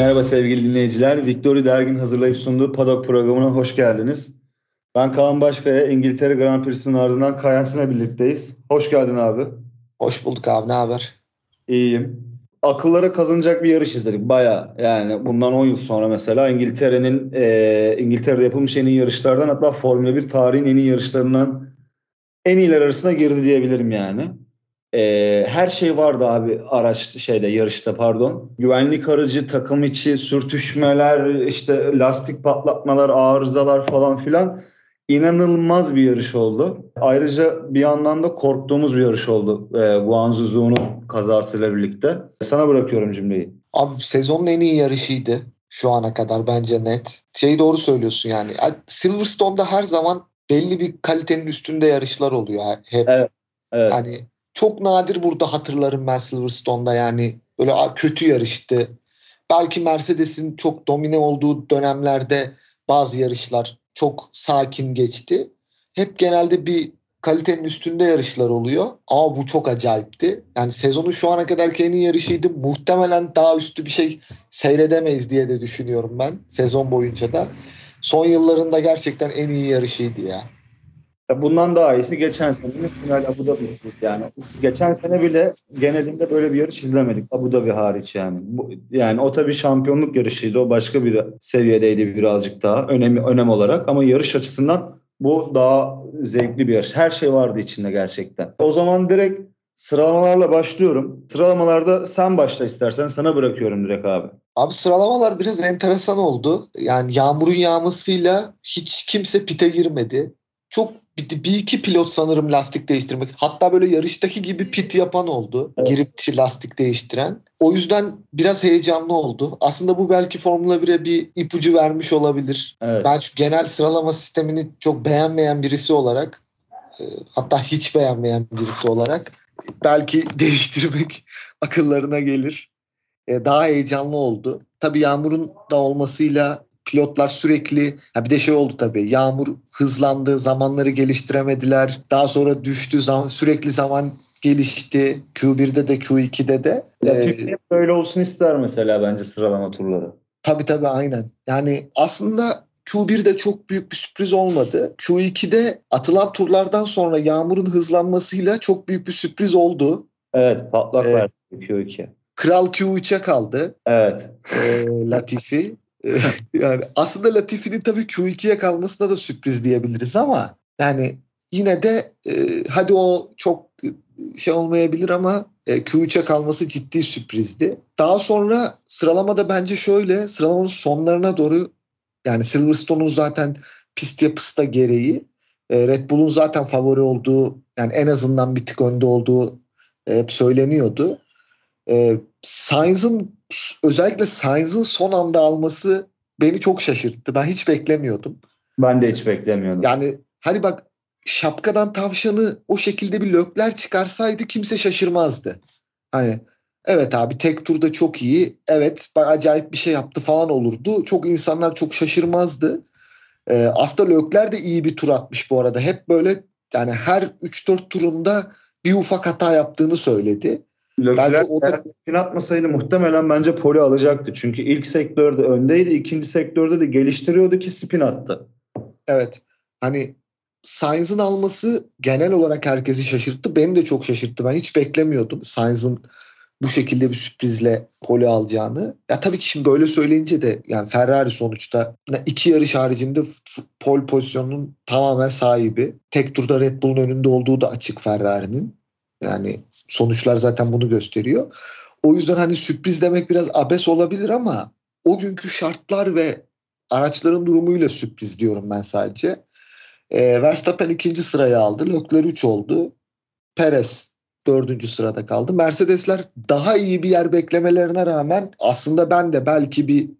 Merhaba sevgili dinleyiciler. Victory Dergin hazırlayıp sunduğu Paddock programına hoş geldiniz. Ben Kaan Başkaya, İngiltere Grand Prix'sinin ardından Kayansın'la birlikteyiz. Hoş geldin abi. Hoş bulduk abi, ne haber? İyiyim. Akıllara kazanacak bir yarış izledik baya. Yani bundan 10 yıl sonra mesela İngiltere'nin e, İngiltere'de yapılmış en iyi yarışlardan hatta Formula 1 tarihin en iyi yarışlarından en iyiler arasına girdi diyebilirim yani. E, her şey vardı abi araç şeyde yarışta pardon. Güvenlik aracı, takım içi sürtüşmeler, işte lastik patlatmalar, arızalar falan filan inanılmaz bir yarış oldu. Ayrıca bir yandan da korktuğumuz bir yarış oldu e, Guangzhou Zhu'nun kazasıyla birlikte. Sana bırakıyorum cümleyi. Abi sezonun en iyi yarışıydı şu ana kadar bence net. Şeyi doğru söylüyorsun yani. Silverstone'da her zaman belli bir kalitenin üstünde yarışlar oluyor hep. Evet, evet. Hani çok nadir burada hatırlarım ben Silverstone'da yani böyle kötü yarıştı. Belki Mercedes'in çok domine olduğu dönemlerde bazı yarışlar çok sakin geçti. Hep genelde bir kalitenin üstünde yarışlar oluyor. Ama bu çok acayipti. Yani sezonun şu ana kadar en iyi yarışıydı. Muhtemelen daha üstü bir şey seyredemeyiz diye de düşünüyorum ben sezon boyunca da. Son yıllarında gerçekten en iyi yarışıydı ya. Bundan daha iyisi geçen senenin final Abu Dhabi'si yani. Geçen sene bile genelinde böyle bir yarış izlemedik. Abu Dhabi hariç yani. Bu, yani o tabii şampiyonluk yarışıydı. O başka bir seviyedeydi birazcık daha önem, önem olarak. Ama yarış açısından bu daha zevkli bir yarış. Her şey vardı içinde gerçekten. O zaman direkt sıralamalarla başlıyorum. Sıralamalarda sen başla istersen sana bırakıyorum direkt abi. Abi sıralamalar biraz enteresan oldu. Yani yağmurun yağmasıyla hiç kimse pite girmedi. Çok bir, bir iki pilot sanırım lastik değiştirmek. Hatta böyle yarıştaki gibi pit yapan oldu. Evet. Girip lastik değiştiren. O yüzden biraz heyecanlı oldu. Aslında bu belki Formula 1'e bir ipucu vermiş olabilir. Evet. Ben şu genel sıralama sistemini çok beğenmeyen birisi olarak e, hatta hiç beğenmeyen birisi olarak belki değiştirmek akıllarına gelir. E, daha heyecanlı oldu. Tabii yağmurun da olmasıyla pilotlar sürekli ha bir de şey oldu tabii yağmur hızlandı zamanları geliştiremediler daha sonra düştü zaman, sürekli zaman gelişti Q1'de de Q2'de de. Latifi ee, böyle olsun ister mesela bence sıralama turları. Tabii tabii aynen. Yani aslında Q1'de çok büyük bir sürpriz olmadı. Q2'de atılan turlardan sonra yağmurun hızlanmasıyla çok büyük bir sürpriz oldu. Evet patlak ee, verdi Q2. Kral Q3'e kaldı. Evet. E, Latifi. yani aslında Latifi'nin tabii Q2'ye kalmasına da sürpriz diyebiliriz ama yani yine de e, hadi o çok şey olmayabilir ama e, Q3'e kalması ciddi sürprizdi. Daha sonra sıralamada bence şöyle sıralamanın sonlarına doğru yani Silverstone'un zaten pist yapısı da gereği e, Red Bull'un zaten favori olduğu yani en azından bir tık önde olduğu e, hep söyleniyordu. E, Sainz'ın özellikle Sainz'ın son anda alması beni çok şaşırttı. Ben hiç beklemiyordum. Ben de hiç beklemiyordum. Yani hani bak şapkadan tavşanı o şekilde bir lökler çıkarsaydı kimse şaşırmazdı. Hani evet abi tek turda çok iyi. Evet acayip bir şey yaptı falan olurdu. Çok insanlar çok şaşırmazdı. Ee, aslında lökler de iyi bir tur atmış bu arada. Hep böyle yani her 3-4 turunda bir ufak hata yaptığını söyledi. Leclerc o da... atmasaydı muhtemelen bence poli alacaktı. Çünkü ilk sektörde öndeydi. ikinci sektörde de geliştiriyordu ki spin attı. Evet. Hani Sainz'ın alması genel olarak herkesi şaşırttı. Beni de çok şaşırttı. Ben hiç beklemiyordum Sainz'ın bu şekilde bir sürprizle poli alacağını. Ya tabii ki şimdi böyle söyleyince de yani Ferrari sonuçta iki yarış haricinde pol pozisyonunun tamamen sahibi. Tek turda Red Bull'un önünde olduğu da açık Ferrari'nin. Yani sonuçlar zaten bunu gösteriyor. O yüzden hani sürpriz demek biraz abes olabilir ama o günkü şartlar ve araçların durumuyla sürpriz diyorum ben sadece. E, Verstappen ikinci sırayı aldı. Leclerc 3 oldu. Perez dördüncü sırada kaldı. Mercedesler daha iyi bir yer beklemelerine rağmen aslında ben de belki bir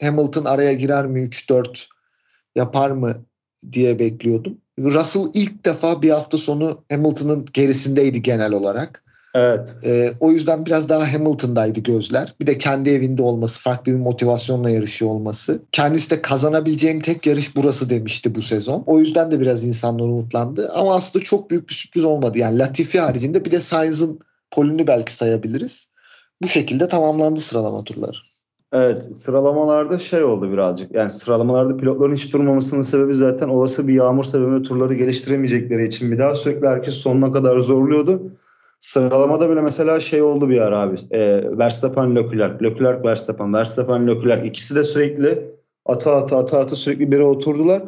Hamilton araya girer mi 3-4 yapar mı diye bekliyordum. Russell ilk defa bir hafta sonu Hamilton'ın gerisindeydi genel olarak. Evet. Ee, o yüzden biraz daha Hamilton'daydı gözler. Bir de kendi evinde olması, farklı bir motivasyonla yarışıyor olması. Kendisi de kazanabileceğim tek yarış burası demişti bu sezon. O yüzden de biraz insanlar umutlandı. Ama aslında çok büyük bir sürpriz olmadı. Yani Latifi haricinde bir de Sainz'ın polünü belki sayabiliriz. Bu şekilde tamamlandı sıralama turları. Evet sıralamalarda şey oldu birazcık. Yani sıralamalarda pilotların hiç durmamasının sebebi zaten olası bir yağmur sebebiyle turları geliştiremeyecekleri için bir daha sürekli herkes sonuna kadar zorluyordu. Sıralamada bile mesela şey oldu bir ara abi. E, Verstappen, Leclerc, Leclerc, Verstappen, Verstappen, Leclerc ikisi de sürekli ata ata ata ata sürekli bire oturdular.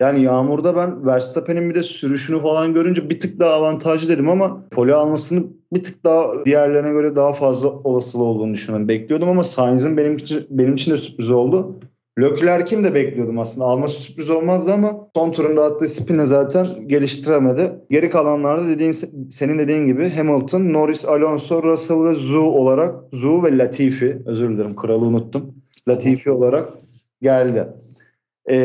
Yani Yağmur'da ben Verstappen'in bir de sürüşünü falan görünce bir tık daha avantajlı dedim ama pole almasını bir tık daha diğerlerine göre daha fazla olasılığı olduğunu düşünüyorum. Bekliyordum ama Sainz'in benim için, benim için de sürpriz oldu. Leclerc'in de bekliyordum aslında. Alması sürpriz olmazdı ama son turunda attığı spin'i zaten geliştiremedi. Geri kalanlarda dediğin senin dediğin gibi Hamilton, Norris, Alonso, Russell ve Zhu olarak Zhu ve Latifi özür dilerim kralı unuttum. Latifi olarak geldi. Ee,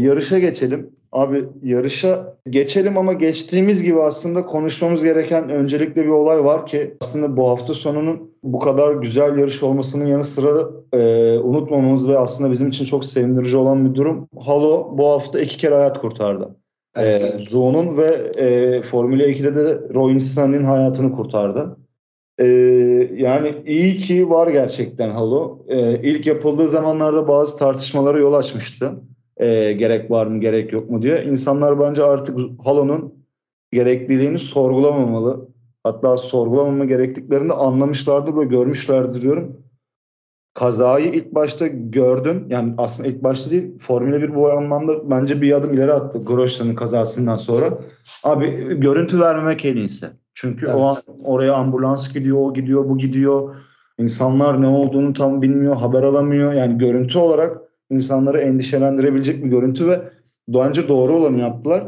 yarışa geçelim. Abi yarışa geçelim ama geçtiğimiz gibi aslında konuşmamız gereken öncelikle bir olay var ki aslında bu hafta sonunun bu kadar güzel yarış olmasının yanı sıra e, unutmamamız ve aslında bizim için çok sevindirici olan bir durum. Halo bu hafta iki kere hayat kurtardı. Evet. E, Zoe'nun ve e, Formula 2'de de Roy Nissan'ın hayatını kurtardı. E, yani iyi ki var gerçekten Halo. E, ilk yapıldığı zamanlarda bazı tartışmalara yol açmıştı e, gerek var mı gerek yok mu diye. İnsanlar bence artık halonun gerekliliğini sorgulamamalı. Hatta sorgulamama gerektiklerini anlamışlardır ve görmüşlerdir diyorum. Kazayı ilk başta gördüm. Yani aslında ilk başta değil. Formula 1 bu anlamda bence bir adım ileri attı. Grosjean'ın kazasından sonra. Abi görüntü vermemek en iyisi. Çünkü evet. o an oraya ambulans gidiyor, o gidiyor, bu gidiyor. İnsanlar ne olduğunu tam bilmiyor, haber alamıyor. Yani görüntü olarak insanları endişelendirebilecek bir görüntü ve bence doğru olanı yaptılar.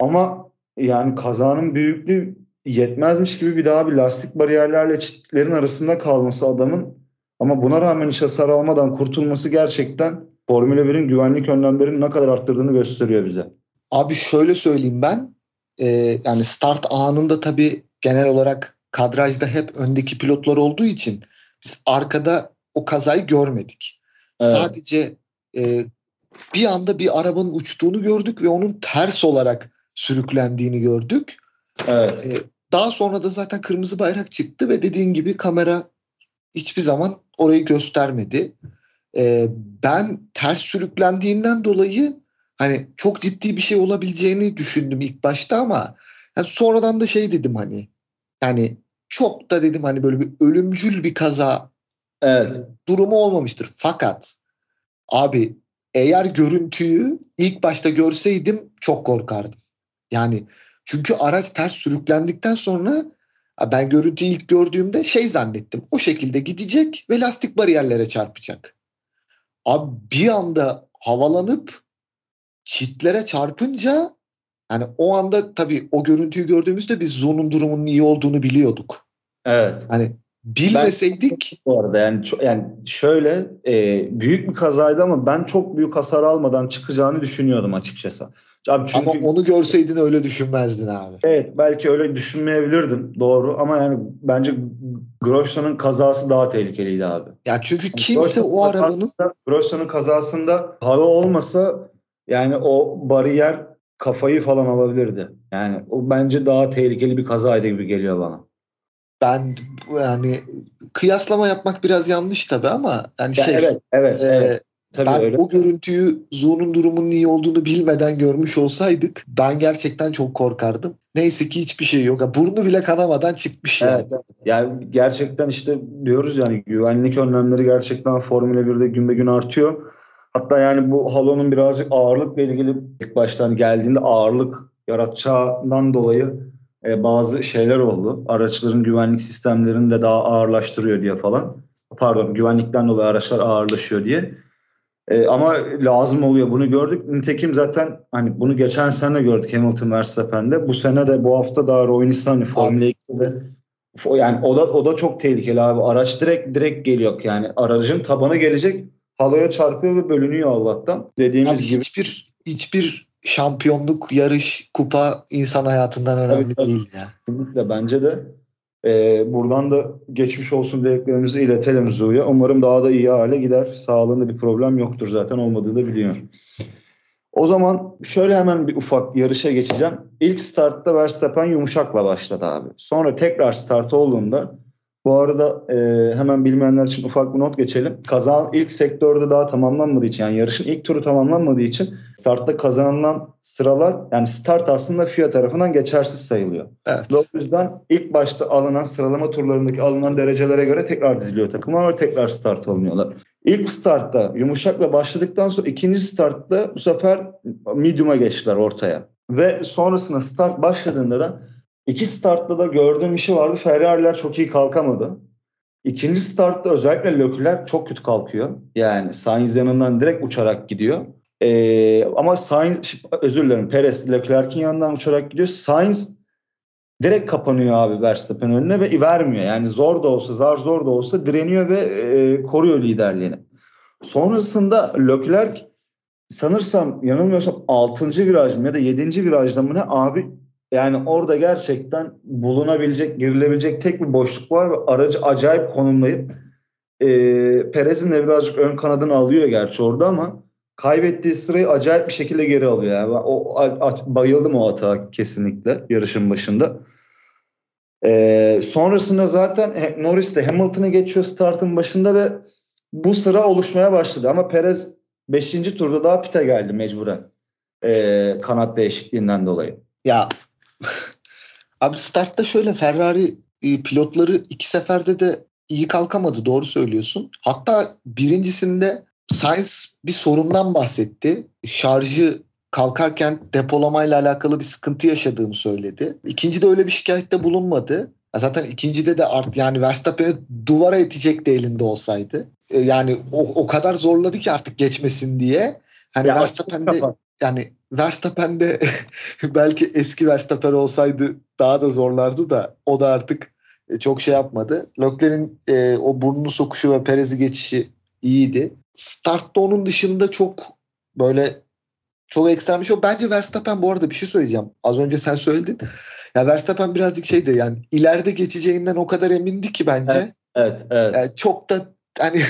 Ama yani kazanın büyüklüğü yetmezmiş gibi bir daha bir lastik bariyerlerle çitlerin arasında kalması adamın ama buna rağmen hiç hasar almadan kurtulması gerçekten Formula 1'in güvenlik önlemlerini ne kadar arttırdığını gösteriyor bize. Abi şöyle söyleyeyim ben e, yani start anında tabii genel olarak kadrajda hep öndeki pilotlar olduğu için biz arkada o kazayı görmedik. Evet. Sadece e, bir anda bir arabanın uçtuğunu gördük ve onun ters olarak sürüklendiğini gördük. Evet. E, daha sonra da zaten kırmızı bayrak çıktı ve dediğin gibi kamera hiçbir zaman orayı göstermedi. E, ben ters sürüklendiğinden dolayı hani çok ciddi bir şey olabileceğini düşündüm ilk başta ama yani sonradan da şey dedim hani yani çok da dedim hani böyle bir ölümcül bir kaza evet. durumu olmamıştır. Fakat Abi eğer görüntüyü ilk başta görseydim çok korkardım. Yani çünkü araç ters sürüklendikten sonra ben görüntüyü ilk gördüğümde şey zannettim. O şekilde gidecek ve lastik bariyerlere çarpacak. Abi bir anda havalanıp çitlere çarpınca yani o anda tabii o görüntüyü gördüğümüzde biz Zon'un durumunun iyi olduğunu biliyorduk. Evet. Hani Bilmeseydik ben, bu arada yani yani şöyle e, büyük bir kazaydı ama ben çok büyük hasar almadan çıkacağını düşünüyordum açıkçası. Abi çünkü, ama onu görseydin öyle düşünmezdin abi. Evet belki öyle düşünmeyebilirdim doğru ama yani bence Grosjean'ın kazası daha tehlikeliydi abi. Ya çünkü yani kimse o arabanın Grosjean'ın kazasında hava olmasa yani o bariyer kafayı falan alabilirdi. Yani o bence daha tehlikeli bir kazaydı gibi geliyor bana ben yani kıyaslama yapmak biraz yanlış tabii ama yani şey evet evet, e, evet. Tabii ben öyle. o görüntüyü Zu'nun durumunun iyi olduğunu bilmeden görmüş olsaydık ben gerçekten çok korkardım. Neyse ki hiçbir şey yok. Burnu bile kanamadan çıkmış yani. Evet, yani gerçekten işte diyoruz yani güvenlik önlemleri gerçekten Formula 1'de gün be gün artıyor. Hatta yani bu halonun birazcık ağırlıkla ilgili ilk baştan geldiğinde ağırlık yaratacağından dolayı e, bazı şeyler oldu. Araçların güvenlik sistemlerini de daha ağırlaştırıyor diye falan. Pardon güvenlikten dolayı araçlar ağırlaşıyor diye. E, ama lazım oluyor bunu gördük. Nitekim zaten hani bunu geçen sene gördük Hamilton Verstappen'de. Bu sene de bu hafta daha Roy Nissan Formula 2'de yani o da o da çok tehlikeli abi. Araç direkt direkt geliyor yani aracın tabanı gelecek halaya çarpıyor ve bölünüyor Allah'tan. Dediğimiz abi gibi hiçbir hiçbir şampiyonluk, yarış, kupa insan hayatından önemli evet, değil ya. Kesinlikle bence de. Ee, buradan da geçmiş olsun dileklerimizi iletelim Zu'ya. Umarım daha da iyi hale gider. Sağlığında bir problem yoktur zaten olmadığı da biliyor. O zaman şöyle hemen bir ufak yarışa geçeceğim. İlk startta Verstappen yumuşakla başladı abi. Sonra tekrar start olduğunda Bu arada e, hemen bilmeyenler için ufak bir not geçelim. Kazan ilk sektörde daha tamamlanmadığı için yani yarışın ilk turu tamamlanmadığı için startta kazanılan sıralar yani start aslında FIA tarafından geçersiz sayılıyor. Evet. Ve o yüzden ilk başta alınan sıralama turlarındaki alınan derecelere göre tekrar diziliyor takımlar ve tekrar start alınıyorlar. İlk startta yumuşakla başladıktan sonra ikinci startta bu sefer medium'a geçtiler ortaya. Ve sonrasında start başladığında da iki startta da gördüğüm şey vardı. Ferrari'ler çok iyi kalkamadı. İkinci startta özellikle Leclerc çok kötü kalkıyor. Yani Sainz yanından direkt uçarak gidiyor. Ee, ama Sainz, özür dilerim Perez Leclerc'in yanından uçarak gidiyor. Sainz direkt kapanıyor abi Verstappen önüne ve vermiyor. Yani zor da olsa, zar zor da olsa direniyor ve e, koruyor liderliğini. Sonrasında Leclerc sanırsam yanılmıyorsam 6. viraj mı ya da 7. virajda mı ne abi yani orada gerçekten bulunabilecek, girilebilecek tek bir boşluk var ve aracı acayip konumlayıp e, Perez'in de birazcık ön kanadını alıyor gerçi orada ama kaybettiği sırayı acayip bir şekilde geri alıyor. Yani. O, at, bayıldım o hata kesinlikle yarışın başında. E, sonrasında zaten Norris de Hamilton'ı geçiyor startın başında ve bu sıra oluşmaya başladı. Ama Perez 5. turda daha pite geldi mecburen. E, kanat değişikliğinden dolayı. Ya abi startta şöyle Ferrari e, pilotları iki seferde de iyi kalkamadı doğru söylüyorsun. Hatta birincisinde Sainz bir sorundan bahsetti. Şarjı kalkarken depolamayla alakalı bir sıkıntı yaşadığını söyledi. İkincide öyle bir şikayette bulunmadı. Zaten ikincide de art yani Verstappen'i duvara itecekti elinde olsaydı. E, yani o, o kadar zorladı ki artık geçmesin diye. Hani ya Verstappen'de yani Verstappen'de belki eski Verstappen olsaydı daha da zorlardı da o da artık e, çok şey yapmadı. Leclerc'in e, o burnunu sokuşu ve Perez'i geçişi iyiydi. Startta onun dışında çok böyle çok ekstrem bir şey. Bence Verstappen bu arada bir şey söyleyeceğim. Az önce sen söyledin. Ya Verstappen birazcık şeydi yani ileride geçeceğinden o kadar emindi ki bence. Evet, evet. evet. Yani çok da hani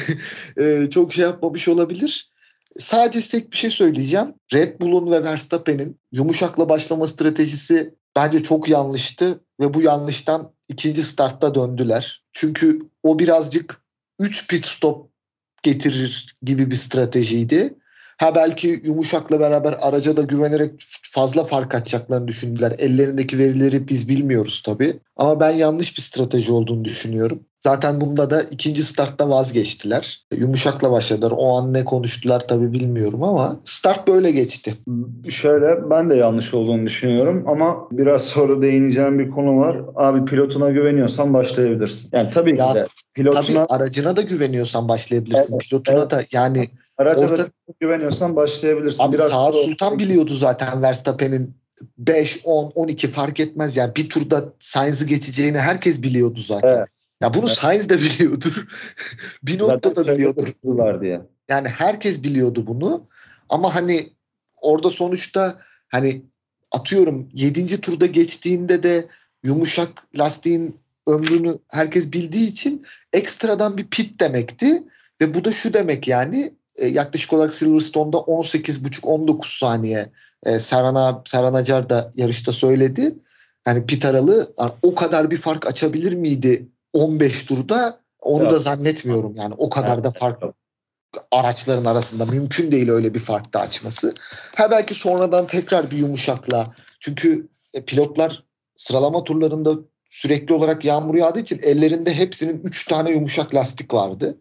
e, çok şey yapmamış olabilir. Sadece tek bir şey söyleyeceğim. Red Bull'un ve Verstappen'in yumuşakla başlama stratejisi bence çok yanlıştı ve bu yanlıştan ikinci startta döndüler. Çünkü o birazcık 3 pit stop getirir gibi bir stratejiydi. Ha belki yumuşakla beraber araca da güvenerek fazla fark atacaklarını düşündüler. Ellerindeki verileri biz bilmiyoruz tabii. Ama ben yanlış bir strateji olduğunu düşünüyorum. Zaten bunda da ikinci startta vazgeçtiler. Yumuşakla başladılar. O an ne konuştular tabii bilmiyorum ama start böyle geçti. Şöyle ben de yanlış olduğunu düşünüyorum ama biraz sonra değineceğim bir konu var. Abi pilotuna güveniyorsan başlayabilirsin. Yani tabii ki de pilotuna... Tabii aracına da güveniyorsan başlayabilirsin. Evet, pilotuna evet. da yani Araca orta... güveniyorsan başlayabilirsin. Abi Biraz Saad Sultan biliyordu zaten Verstappen'in 5, 10, 12 fark etmez. Yani bir turda Sainz'ı geçeceğini herkes biliyordu zaten. Evet. Ya bunu evet. Sainz de biliyordur. bir nokta da biliyordur. Diye. Yani herkes biliyordu bunu. Ama hani orada sonuçta hani atıyorum 7. turda geçtiğinde de yumuşak lastiğin ömrünü herkes bildiği için ekstradan bir pit demekti. Ve bu da şu demek yani yaklaşık olarak Silverstone'da 18,5-19 saniye e, Serhan, Serhan Acar da yarışta söyledi. Yani pit aralığı yani o kadar bir fark açabilir miydi 15 turda onu evet. da zannetmiyorum yani o kadar evet. da fark araçların arasında mümkün değil öyle bir fark da açması. Ha belki sonradan tekrar bir yumuşakla çünkü e, pilotlar sıralama turlarında sürekli olarak yağmur yağdığı için ellerinde hepsinin 3 tane yumuşak lastik vardı.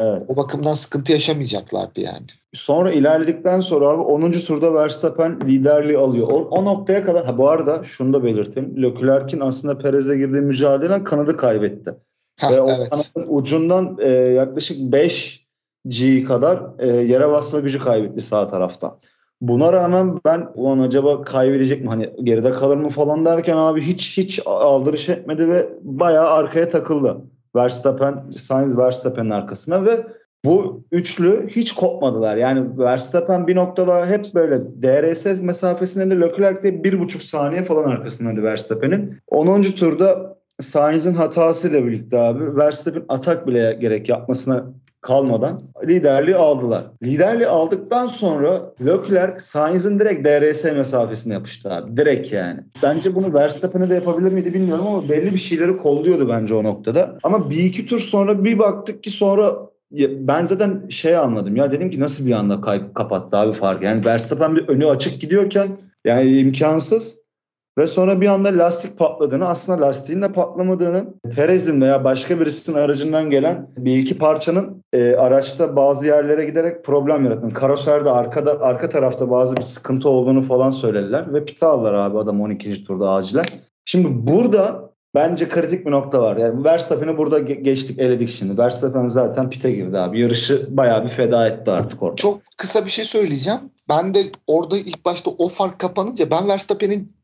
Evet. O bakımdan sıkıntı yaşamayacaklardı yani. Sonra ilerledikten sonra abi 10. turda Verstappen liderliği alıyor. O, o noktaya kadar ha bu arada şunu da belirteyim. Leclerc'in aslında Perez'e girdiği mücadeleden kanadı kaybetti. Ha, Ve o evet. kanadın ucundan e, yaklaşık 5 G kadar e, yere basma gücü kaybetti sağ tarafta. Buna rağmen ben ulan acaba kaybedecek mi hani geride kalır mı falan derken abi hiç hiç aldırış etmedi ve bayağı arkaya takıldı. Verstappen, Sainz Verstappen'in arkasına ve bu üçlü hiç kopmadılar. Yani Verstappen bir noktada hep böyle DRS mesafesinde de Leclerc de bir buçuk saniye falan arkasındaydı Verstappen'in. 10. turda Sainz'in hatasıyla birlikte abi Verstappen atak bile gerek yapmasına kalmadan liderliği aldılar. Liderliği aldıktan sonra Leclerc Sainz'in direkt DRS mesafesine yapıştı abi. Direkt yani. Bence bunu Verstappen'e de yapabilir miydi bilmiyorum ama belli bir şeyleri kolluyordu bence o noktada. Ama bir iki tur sonra bir baktık ki sonra ben zaten şey anladım ya dedim ki nasıl bir anda kayıp kapattı abi fark. Yani Verstappen bir önü açık gidiyorken yani imkansız. Ve sonra bir anda lastik patladığını aslında lastiğin de patlamadığını Perez'in veya başka birisinin aracından gelen bir iki parçanın e, araçta bazı yerlere giderek problem yarattığını. Karoserde arkada arka tarafta bazı bir sıkıntı olduğunu falan söylediler ve pit aldılar abi adam 12. turda acilen. Şimdi burada bence kritik bir nokta var. Yani Verstappen'i burada geçtik eledik şimdi. Verstappen zaten pite girdi abi. Yarışı bayağı bir feda etti artık orada. Çok kısa bir şey söyleyeceğim. Ben de orada ilk başta o fark kapanınca ben Verstappen'in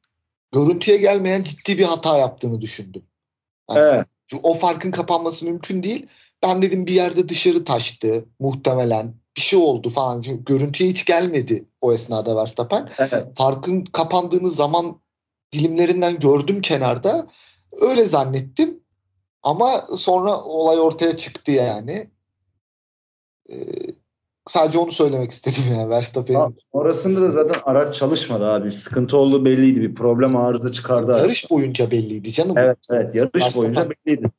görüntüye gelmeyen ciddi bir hata yaptığını düşündüm. Yani evet. O farkın kapanması mümkün değil. Ben dedim bir yerde dışarı taştı muhtemelen. Bir şey oldu falan. Görüntüye hiç gelmedi o esnada Verstappen. Evet. Farkın kapandığını zaman dilimlerinden gördüm kenarda. Öyle zannettim. Ama sonra olay ortaya çıktı yani. Ee, Sadece onu söylemek istedim ya Verstappen'in. Orasında da zaten araç çalışmadı abi. Sıkıntı olduğu belliydi. Bir problem arıza çıkardı. Yarış boyunca belliydi canım. Evet evet yarış Verstappen, boyunca belliydi.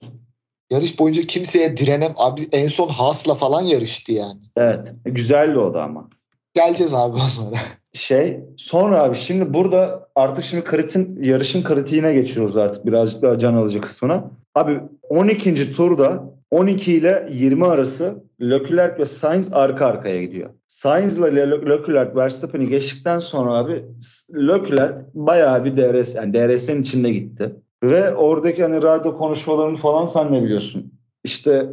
Yarış boyunca kimseye direnem abi en son Haas'la falan yarıştı yani. Evet. Güzeldi o da ama. Geleceğiz abi onlara. Şey sonra abi şimdi burada artık şimdi kritin yarışın kritiğine geçiyoruz artık birazcık daha can alıcı kısmına. Abi 12. turda 12 ile 20 arası Leclerc ve Sainz arka arkaya gidiyor. Sainz ile Leclerc Verstappen'i geçtikten sonra abi Leclerc bayağı bir DRS yani DRS'nin içinde gitti. Ve oradaki hani radyo konuşmalarını falan sen ne biliyorsun? İşte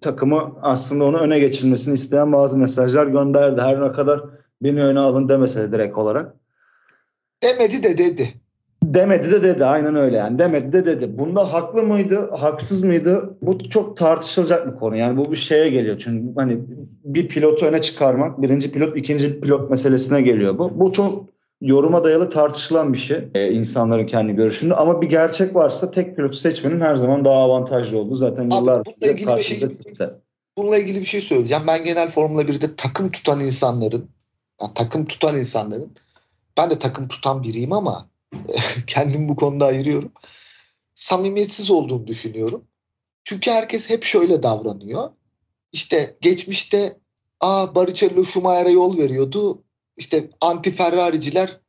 takımı aslında onu öne geçirmesini isteyen bazı mesajlar gönderdi. Her ne kadar beni öne alın demese de direkt olarak. Demedi de dedi. Demedi de dedi aynen öyle yani. Demedi de dedi. Bunda haklı mıydı haksız mıydı? Bu çok tartışılacak bir konu. Yani bu bir şeye geliyor. Çünkü hani bir pilotu öne çıkarmak birinci pilot ikinci pilot meselesine geliyor bu. Bu çok yoruma dayalı tartışılan bir şey ee, insanların kendi görüşünde. Ama bir gerçek varsa tek pilotu seçmenin her zaman daha avantajlı olduğu zaten yıllar bununla şey, bununla ilgili bir şey söyleyeceğim. Ben genel Formula 1'de takım tutan insanların yani takım tutan insanların ben de takım tutan biriyim ama kendimi bu konuda ayırıyorum. Samimiyetsiz olduğunu düşünüyorum. Çünkü herkes hep şöyle davranıyor. İşte geçmişte a Barrichello Schumacher'e yol veriyordu. İşte anti Ferrari'ciler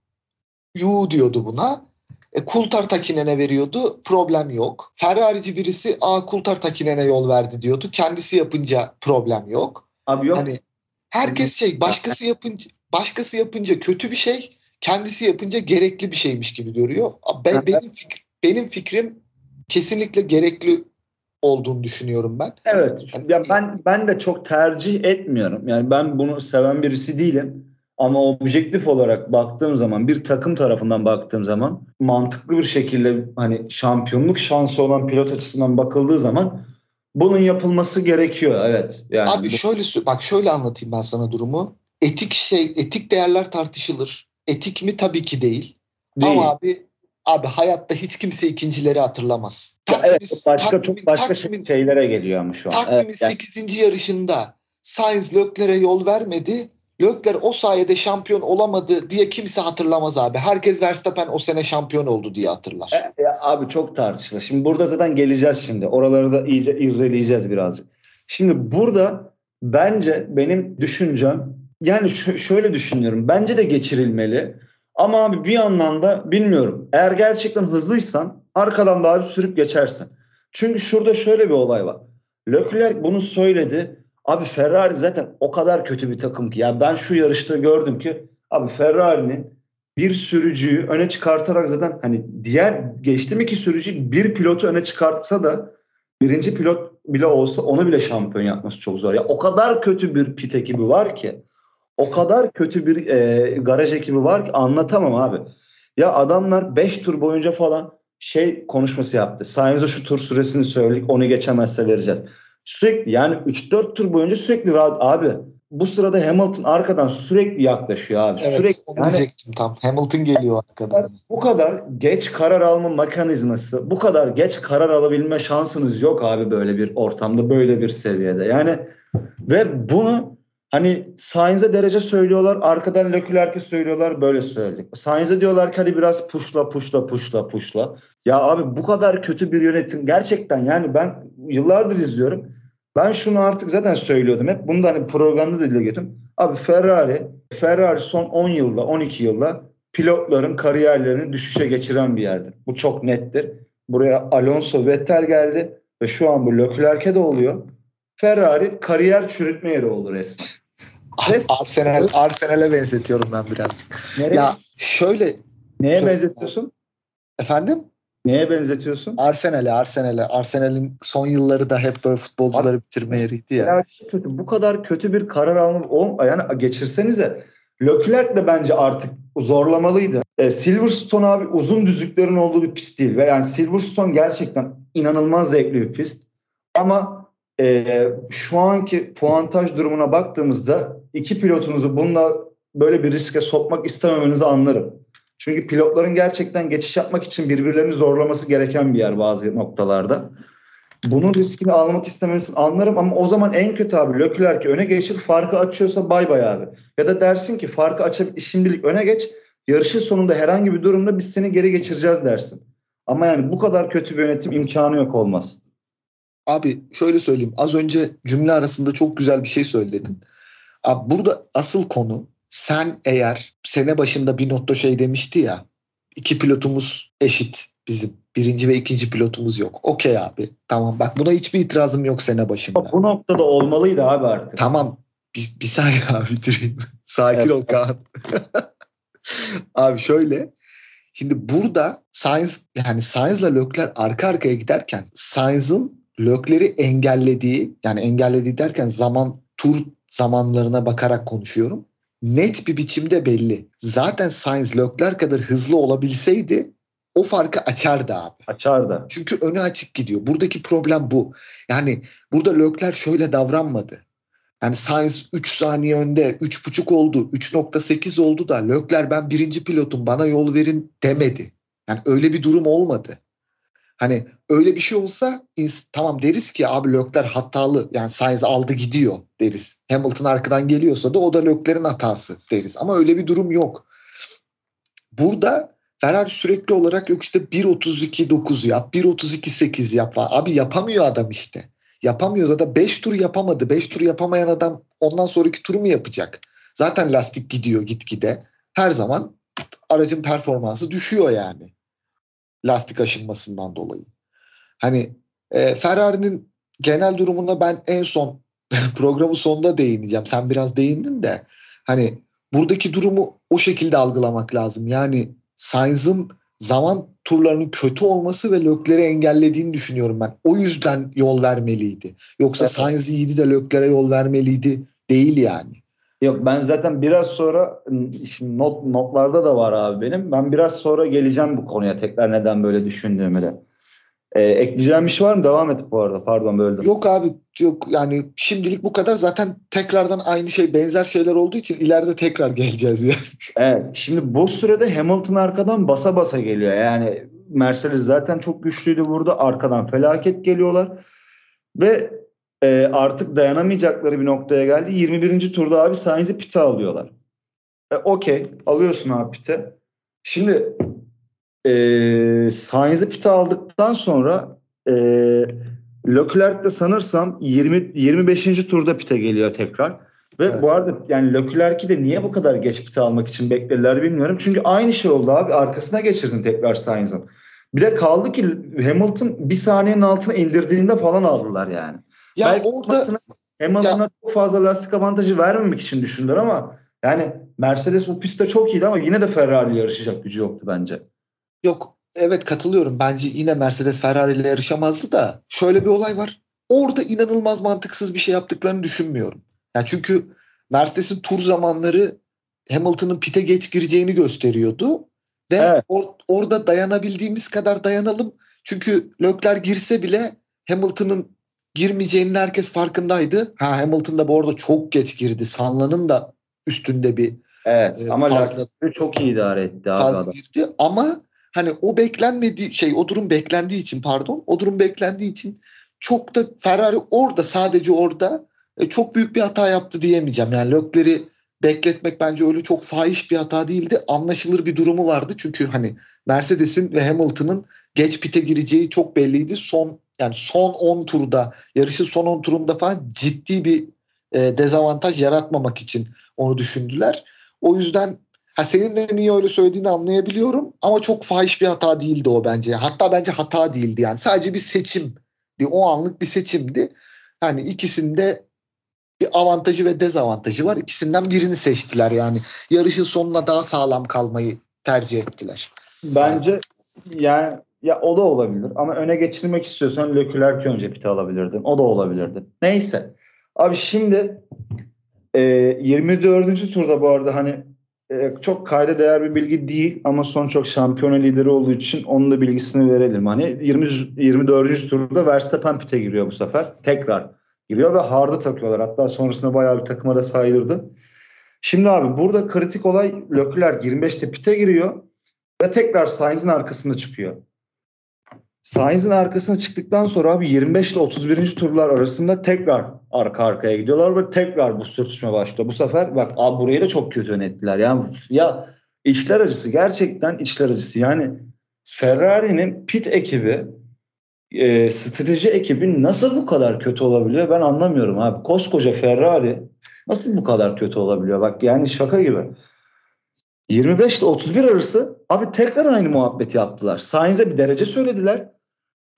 yu diyordu buna. E, Kultar Takinen'e veriyordu. Problem yok. Ferrari'ci birisi a Kultar Takinen'e yol verdi diyordu. Kendisi yapınca problem yok. Abi yok. Hani herkes şey başkası yapınca başkası yapınca kötü bir şey kendisi yapınca gerekli bir şeymiş gibi görüyor. Ben, benim, fikir, benim fikrim kesinlikle gerekli olduğunu düşünüyorum ben. Evet. Yani, ya ben ben de çok tercih etmiyorum. Yani ben bunu seven birisi değilim. Ama objektif olarak baktığım zaman bir takım tarafından baktığım zaman mantıklı bir şekilde hani şampiyonluk şansı olan pilot açısından bakıldığı zaman bunun yapılması gerekiyor. Evet. Yani Abi bu... şöyle bak şöyle anlatayım ben sana durumu. Etik şey etik değerler tartışılır. Etik mi? Tabii ki değil. değil. Ama abi abi hayatta hiç kimse ikincileri hatırlamaz. Takvimi, evet, başka takvimin, çok başka takvimin, şeylere geliyor ama şu an. Takvimin evet, 8. Yani. yarışında Sainz Leclerc'e yol vermedi. Leclerc o sayede şampiyon olamadı diye kimse hatırlamaz abi. Herkes Verstappen o sene şampiyon oldu diye hatırlar. E, e, abi çok tartışılır. Şimdi burada zaten geleceğiz şimdi. Oraları da iyice irreleyeceğiz birazcık. Şimdi burada bence benim düşüncem yani şöyle düşünüyorum. Bence de geçirilmeli. Ama abi bir yandan da bilmiyorum. Eğer gerçekten hızlıysan arkadan daha bir sürüp geçersin. Çünkü şurada şöyle bir olay var. Leclerc bunu söyledi. Abi Ferrari zaten o kadar kötü bir takım ki. Ya ben şu yarışta gördüm ki abi Ferrari'nin bir sürücüyü öne çıkartarak zaten hani diğer geçtim iki sürücü bir pilotu öne çıkartsa da birinci pilot bile olsa onu bile şampiyon yapması çok zor. Ya o kadar kötü bir pit ekibi var ki o kadar kötü bir e, garaj ekibi var ki anlatamam abi. Ya adamlar 5 tur boyunca falan şey konuşması yaptı. Sainz'e şu tur süresini söyledik onu geçemezse vereceğiz. Sürekli yani 3-4 tur boyunca sürekli rahat abi bu sırada Hamilton arkadan sürekli yaklaşıyor abi. Evet sürekli, onu yani, diyecektim tam. Hamilton geliyor arkadan. Bu kadar geç karar alma mekanizması, bu kadar geç karar alabilme şansınız yok abi böyle bir ortamda, böyle bir seviyede. Yani Ve bunu hani Sainz'e derece söylüyorlar. Arkadan Leclerc'e söylüyorlar. Böyle söyledik. Sainz'e diyorlar ki hadi biraz puşla puşla puşla puşla. Ya abi bu kadar kötü bir yönetim gerçekten yani ben yıllardır izliyorum. Ben şunu artık zaten söylüyordum hep. Bunu da hani programda da dile getirdim. Abi Ferrari, Ferrari son 10 yılda, 12 yılda pilotların kariyerlerini düşüşe geçiren bir yerdir. Bu çok nettir. Buraya Alonso, Vettel geldi ve şu an bu Leclerc'e de oluyor. Ferrari kariyer çürütme yeri olur resmen. resmen. Arsenal, Arsenal'e benzetiyorum ben birazcık. Nereye? Ya şöyle. Neye benzetiyorsun? Efendim? Neye benzetiyorsun? Arsenal'e, Arsenal'e. Arsenal'in son yılları da hep böyle futbolcuları Abi, bitirme yeriydi ya. ya kötü. Bu kadar kötü bir karar alma yani geçirsenize. Leclerc de bence artık zorlamalıydı. E, Silverstone abi uzun düzlüklerin olduğu bir pist değil. Ve yani Silverstone gerçekten inanılmaz zevkli bir pist. Ama e, şu anki puantaj durumuna baktığımızda iki pilotunuzu bununla böyle bir riske sokmak istememenizi anlarım. Çünkü pilotların gerçekten geçiş yapmak için birbirlerini zorlaması gereken bir yer bazı noktalarda. Bunun riskini almak istemenizi anlarım ama o zaman en kötü abi Leclerc öne geçir farkı açıyorsa bay bay abi. Ya da dersin ki farkı açıp şimdilik öne geç yarışın sonunda herhangi bir durumda biz seni geri geçireceğiz dersin. Ama yani bu kadar kötü bir yönetim imkanı yok olmaz. Abi şöyle söyleyeyim. Az önce cümle arasında çok güzel bir şey söyledin. Abi burada asıl konu sen eğer sene başında bir notta şey demişti ya iki pilotumuz eşit bizim. Birinci ve ikinci pilotumuz yok. Okey abi. Tamam bak buna hiçbir itirazım yok sene başında. Bu noktada olmalıydı abi artık. Tamam. Bir, bir saniye abi bitireyim. Sakin evet. ol Kaan. abi şöyle. Şimdi burada Sainz yani Sainz'la Leclerc arka arkaya giderken Sainz'ın Leclerc'i engellediği yani engellediği derken zaman tur zamanlarına bakarak konuşuyorum. Net bir biçimde belli. Zaten Sainz Leclerc kadar hızlı olabilseydi o farkı açardı abi. Açardı. Çünkü önü açık gidiyor. Buradaki problem bu. Yani burada Leclerc şöyle davranmadı. Yani Sainz 3 saniye önde, 3.5 oldu, 3.8 oldu da Leclerc ben birinci pilotum bana yol verin demedi. Yani öyle bir durum olmadı. Hani öyle bir şey olsa tamam deriz ki abi Lökler hatalı yani Sainz aldı gidiyor deriz. Hamilton arkadan geliyorsa da o da Lökler'in hatası deriz. Ama öyle bir durum yok. Burada Ferrari sürekli olarak yok işte 1.32.9 yap, 1.32.8 yap falan. Abi yapamıyor adam işte. Yapamıyor zaten 5 tur yapamadı. 5 tur yapamayan adam ondan sonraki turu mu yapacak? Zaten lastik gidiyor gitgide. Her zaman aracın performansı düşüyor yani lastik aşınmasından dolayı. Hani e, Ferrari'nin genel durumuna ben en son programın sonunda değineceğim. Sen biraz değindin de hani buradaki durumu o şekilde algılamak lazım. Yani Sainz'ın zaman turlarının kötü olması ve Lökler'i engellediğini düşünüyorum ben. O yüzden yol vermeliydi. Yoksa evet. Sainz iyiydi de Lökler'e yol vermeliydi değil yani. Yok ben zaten biraz sonra şimdi not notlarda da var abi benim. Ben biraz sonra geleceğim bu konuya tekrar neden böyle düşündüğümü de. Ee, ekleyeceğim bir şey var mı? Devam et bu arada. Pardon böldüm. Yok abi yok yani şimdilik bu kadar. Zaten tekrardan aynı şey benzer şeyler olduğu için ileride tekrar geleceğiz yani. Evet. Şimdi bu sürede Hamilton arkadan basa basa geliyor. Yani Mercedes zaten çok güçlüydü burada. Arkadan felaket geliyorlar. Ve e, artık dayanamayacakları bir noktaya geldi. 21. turda abi Sainz'i pite alıyorlar. E, Okey alıyorsun abi pite. Şimdi e, Sainz'i pite aldıktan sonra e, Leclerc de sanırsam 20 25. turda pite geliyor tekrar. Ve evet. bu arada yani Leclerc'i de niye bu kadar geç pite almak için beklediler bilmiyorum. Çünkü aynı şey oldu abi. Arkasına geçirdin tekrar Sainz'ın. Bir de kaldı ki Hamilton bir saniyenin altına indirdiğinde falan aldılar yani. Ya Belki orada Hamilton'a çok fazla lastik avantajı vermemek için düşündüler ama yani Mercedes bu pistte çok iyiydi ama yine de Ferrari yarışacak gücü yoktu bence. Yok evet katılıyorum. Bence yine Mercedes Ferrari ile yarışamazdı da şöyle bir olay var. Orada inanılmaz mantıksız bir şey yaptıklarını düşünmüyorum. Yani çünkü Mercedes'in tur zamanları Hamilton'ın pite geç gireceğini gösteriyordu. Ve evet. or- orada dayanabildiğimiz kadar dayanalım. Çünkü Leclerc girse bile Hamilton'ın girmeyeceğinin herkes farkındaydı. Ha Hamilton da bu arada çok geç girdi. Sanla'nın da üstünde bir Evet e, ama fazla, çok iyi idare etti abi fazla adam. girdi ama hani o beklenmediği şey o durum beklendiği için pardon o durum beklendiği için çok da Ferrari orada sadece orada e, çok büyük bir hata yaptı diyemeyeceğim. Yani Lökler'i bekletmek bence öyle çok fahiş bir hata değildi. Anlaşılır bir durumu vardı. Çünkü hani Mercedes'in ve Hamilton'ın geç pite gireceği çok belliydi. Son yani son 10 turda yarışın son 10 turunda falan ciddi bir e, dezavantaj yaratmamak için onu düşündüler. O yüzden ha senin de niye öyle söylediğini anlayabiliyorum ama çok fahiş bir hata değildi o bence. Hatta bence hata değildi yani. Sadece bir seçimdi. O anlık bir seçimdi. Hani ikisinde bir avantajı ve dezavantajı var. İkisinden birini seçtiler yani. Yarışın sonuna daha sağlam kalmayı tercih ettiler. Bence yani ya o da olabilir ama öne geçirmek istiyorsan Leclerc önce pite alabilirdin. O da olabilirdi. Neyse. Abi şimdi e, 24. turda bu arada hani e, çok kayda değer bir bilgi değil ama son çok şampiyona lideri olduğu için onun da bilgisini verelim. Hani 20 24. turda Verstappen pite giriyor bu sefer. Tekrar giriyor ve hard'ı takıyorlar. Hatta sonrasında bayağı bir takıma da sayılırdı. Şimdi abi burada kritik olay Leclerc 25'te pite giriyor ve tekrar Sainz'in arkasında çıkıyor. Sainz'in arkasına çıktıktan sonra abi 25 ile 31. turlar arasında tekrar arka arkaya gidiyorlar ve tekrar bu sürtüşme başlıyor. Bu sefer bak abi burayı da çok kötü yönettiler. Yani ya içler acısı gerçekten içler acısı. Yani Ferrari'nin pit ekibi e, strateji ekibi nasıl bu kadar kötü olabiliyor ben anlamıyorum abi. Koskoca Ferrari nasıl bu kadar kötü olabiliyor? Bak yani şaka gibi. 25 ile 31 arası abi tekrar aynı muhabbeti yaptılar. Sainz'e bir derece söylediler.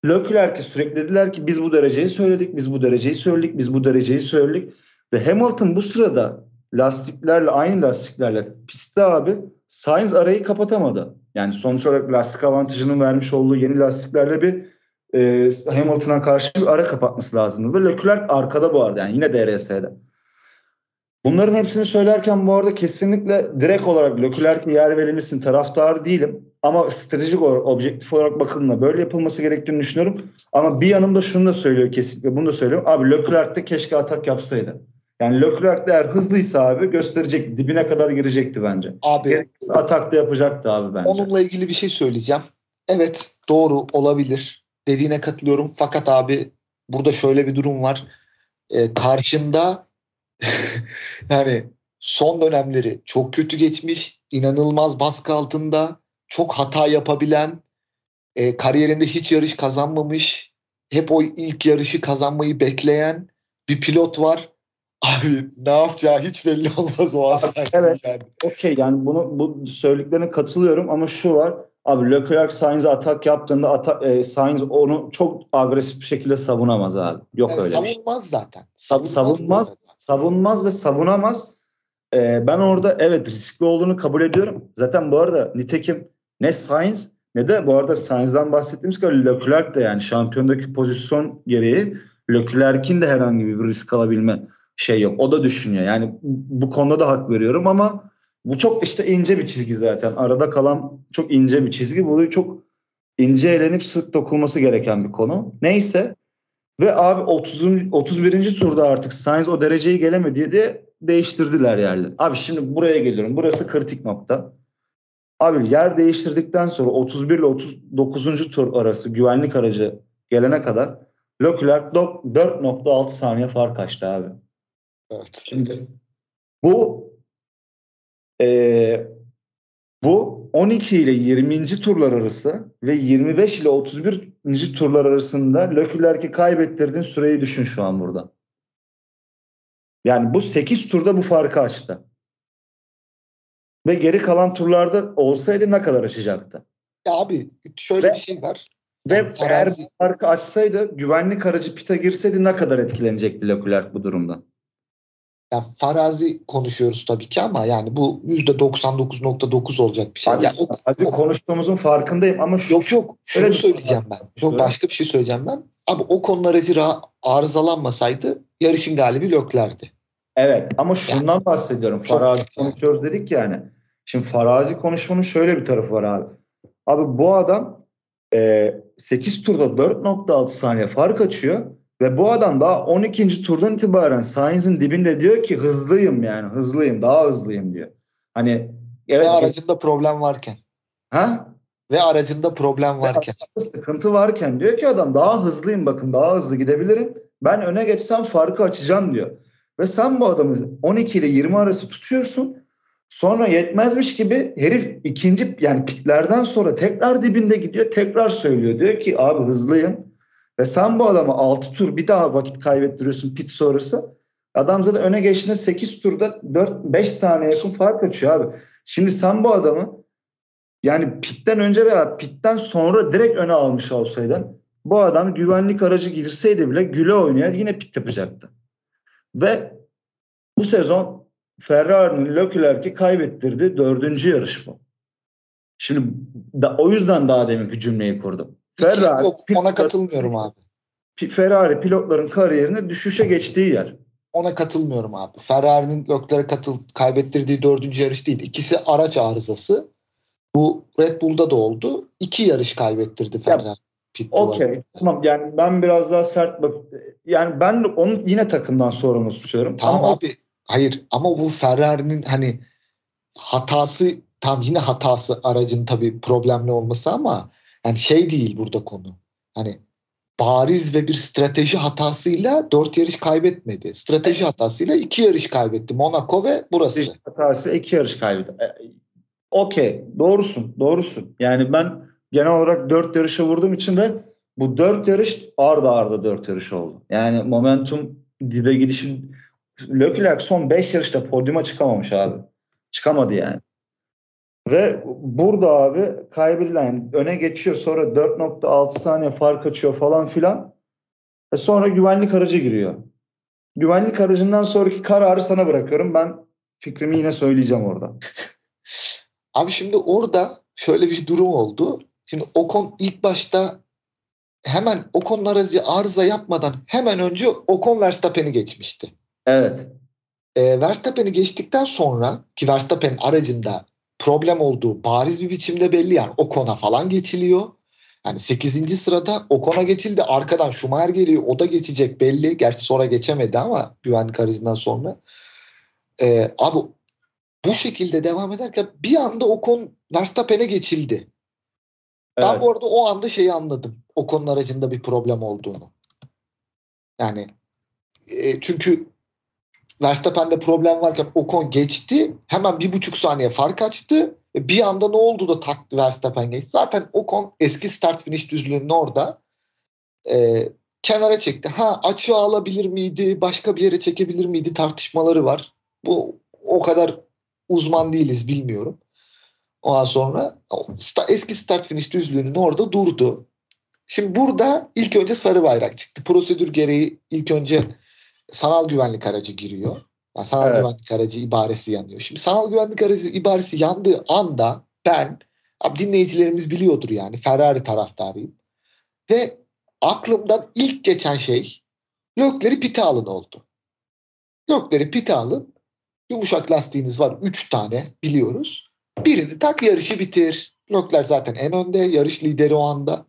Leclerc'e sürekli dediler ki biz bu dereceyi söyledik, biz bu dereceyi söyledik, biz bu dereceyi söyledik. Ve Hamilton bu sırada lastiklerle aynı lastiklerle pistte abi Sainz arayı kapatamadı. Yani sonuç olarak lastik avantajının vermiş olduğu yeni lastiklerle bir e, Hamilton'a karşı bir ara kapatması lazımdı. Ve Leclerc arkada bu arada yani yine DRS'de. Bunların hepsini söylerken bu arada kesinlikle direkt olarak Leclerc'e yer verilmesinin taraftarı değilim. Ama stratejik olarak, objektif olarak bakıldığında böyle yapılması gerektiğini düşünüyorum. Ama bir yanımda şunu da söylüyor kesinlikle, bunu da söylüyorum. Abi Leclerc keşke atak yapsaydı. Yani Leclerc de eğer hızlıysa abi gösterecek dibine kadar girecekti bence. Abi Gerekirse atak da yapacaktı abi bence. Onunla ilgili bir şey söyleyeceğim. Evet doğru olabilir. Dediğine katılıyorum. Fakat abi burada şöyle bir durum var. Ee, karşında yani son dönemleri çok kötü geçmiş. inanılmaz baskı altında. Çok hata yapabilen. E, kariyerinde hiç yarış kazanmamış. Hep o ilk yarışı kazanmayı bekleyen bir pilot var. Abi ne yapacağı hiç belli olmaz o an. Evet. Yani. Okey yani bunu bu söylediklerine katılıyorum ama şu var. Abi Leclerc Sainz'e atak yaptığında atak, e, Sainz onu çok agresif bir şekilde savunamaz abi. Yok yani öyle savunmaz şey. Savunmaz zaten. Savunmaz. savunmaz savunmaz ve savunamaz. Ee, ben orada evet riskli olduğunu kabul ediyorum. Zaten bu arada nitekim ne Sainz ne de bu arada Sainz'dan bahsettiğimiz kadar Leclerc de yani şampiyondaki pozisyon gereği Leclerc'in de herhangi bir risk alabilme şey yok. O da düşünüyor. Yani bu konuda da hak veriyorum ama bu çok işte ince bir çizgi zaten. Arada kalan çok ince bir çizgi. Bu çok ince elenip sık dokunması gereken bir konu. Neyse ve abi 30. 31. turda artık Sainz o dereceyi gelemedi diye değiştirdiler yerleri. Abi şimdi buraya geliyorum. Burası kritik nokta. Abi yer değiştirdikten sonra 31 ile 39. tur arası güvenlik aracı gelene kadar Leclerc 4.6 saniye fark açtı abi. Evet. Şimdi bu e, bu 12 ile 20. turlar arası ve 25 ile 31. turlar arasında Leclerc'i kaybettirdiğin süreyi düşün şu an burada. Yani bu 8 turda bu farkı açtı. Ve geri kalan turlarda olsaydı ne kadar açacaktı? Ya abi şöyle ve, bir şey var. Ve yani eğer bu farkı açsaydı güvenlik aracı pita girseydi ne kadar etkilenecekti Leclerc bu durumda? Yani farazi konuşuyoruz tabii ki ama yani bu %99.9 olacak bir şey. Abi, yani o, hadi konuştuğumuzun farkındayım ama şu, yok yok şunu öyle söyleyeceğim ben. Yok başka bir şey söyleyeceğim ben. Abi o konular aracı arızalanmasaydı yarışın galibi Lökler'di. Evet ama şundan yani, bahsediyorum. Farazi konuşuyoruz dedik yani. Şimdi farazi konuşmanın şöyle bir tarafı var abi. Abi bu adam e, 8 turda 4.6 saniye fark açıyor. Ve bu adam daha 12. turdan itibaren Sainz'in dibinde diyor ki hızlıyım yani hızlıyım daha hızlıyım diyor. Hani evet, Ve aracında problem varken. Ha? Ve aracında problem varken. Sıkıntı varken diyor ki adam daha hızlıyım bakın daha hızlı gidebilirim. Ben öne geçsem farkı açacağım diyor. Ve sen bu adamı 12 ile 20 arası tutuyorsun. Sonra yetmezmiş gibi herif ikinci yani pitlerden sonra tekrar dibinde gidiyor. Tekrar söylüyor. Diyor ki abi hızlıyım. Ve sen bu adamı 6 tur bir daha vakit kaybettiriyorsun pit sonrası. Adam zaten öne geçtiğinde 8 turda 4-5 saniye yakın fark açıyor abi. Şimdi sen bu adamı yani pitten önce veya pitten sonra direkt öne almış olsaydın bu adam güvenlik aracı girseydi bile güle oynaya yine pit yapacaktı. Ve bu sezon Ferrari'nin Leclerc'i kaybettirdi. Dördüncü yarış bu. Şimdi da, o yüzden daha deminki cümleyi kurdum. Ferrari, Yok, ona katılmıyorum abi. Ferrari pilotların kariyerine düşüşe geçtiği yer. Ona katılmıyorum abi. Ferrari'nin Leclerc'e katıl kaybettirdiği dördüncü yarış değil. İkisi araç arızası. Bu Red Bull'da da oldu. İki yarış kaybettirdi Ferrari. Okey. Tamam yani ben biraz daha sert bak. Yani ben onu yine takımdan sorumlu tutuyorum. Tamam ama abi. Hayır ama bu Ferrari'nin hani hatası tam yine hatası aracın tabii problemli olması ama yani şey değil burada konu. Hani bariz ve bir strateji hatasıyla dört yarış kaybetmedi. Strateji hatasıyla iki yarış kaybetti. Monaco ve burası. Strateji hatası iki yarış kaybetti. E, okey. Doğrusun. Doğrusun. Yani ben genel olarak dört yarışa vurduğum için de bu dört yarış arda arda dört yarış oldu. Yani momentum dibe gidişin Leclerc son beş yarışta podyuma çıkamamış abi. Çıkamadı yani. Ve burada abi kaybedilen yani öne geçiyor sonra 4.6 saniye fark açıyor falan filan. Ve sonra güvenlik aracı giriyor. Güvenlik aracından sonraki kararı sana bırakıyorum. Ben fikrimi yine söyleyeceğim orada. Abi şimdi orada şöyle bir durum oldu. Şimdi Ocon ilk başta hemen Ocon'un aracı arıza yapmadan hemen önce Ocon Verstappen'i geçmişti. Evet. E, Verstappen'i geçtikten sonra ki Verstappen aracında problem olduğu bariz bir biçimde belli yani Ocon'a falan geçiliyor. Yani 8. sırada Ocon'a geçildi. Arkadan Schumacher geliyor. O da geçecek belli. Gerçi sonra geçemedi ama güvenlik aracından sonra. Ee, abi bu şekilde devam ederken bir anda Ocon Verstappen'e geçildi. Evet. Ben bu arada o anda şeyi anladım. Ocon'un aracında bir problem olduğunu. Yani e, çünkü Verstappen'de problem varken Ocon geçti. Hemen bir buçuk saniye fark açtı. Bir anda ne oldu da taktı Verstappen geçti. Zaten Ocon eski start finish düzlüğünün orada e, kenara çekti. Ha açığa alabilir miydi? Başka bir yere çekebilir miydi? Tartışmaları var. Bu o kadar uzman değiliz bilmiyorum. Ondan sonra eski start finish düzlüğünün orada durdu. Şimdi burada ilk önce sarı bayrak çıktı. Prosedür gereği ilk önce sanal güvenlik aracı giriyor. Yani sanal evet. güvenlik aracı ibaresi yanıyor. Şimdi sanal güvenlik aracı ibaresi yandığı anda ben abi dinleyicilerimiz biliyordur yani Ferrari taraftarıyım. Ve aklımdan ilk geçen şey Lökleri pite alın oldu. Lökleri pite alın. Yumuşak lastiğiniz var 3 tane biliyoruz. Birini tak yarışı bitir. Lökler zaten en önde yarış lideri o anda.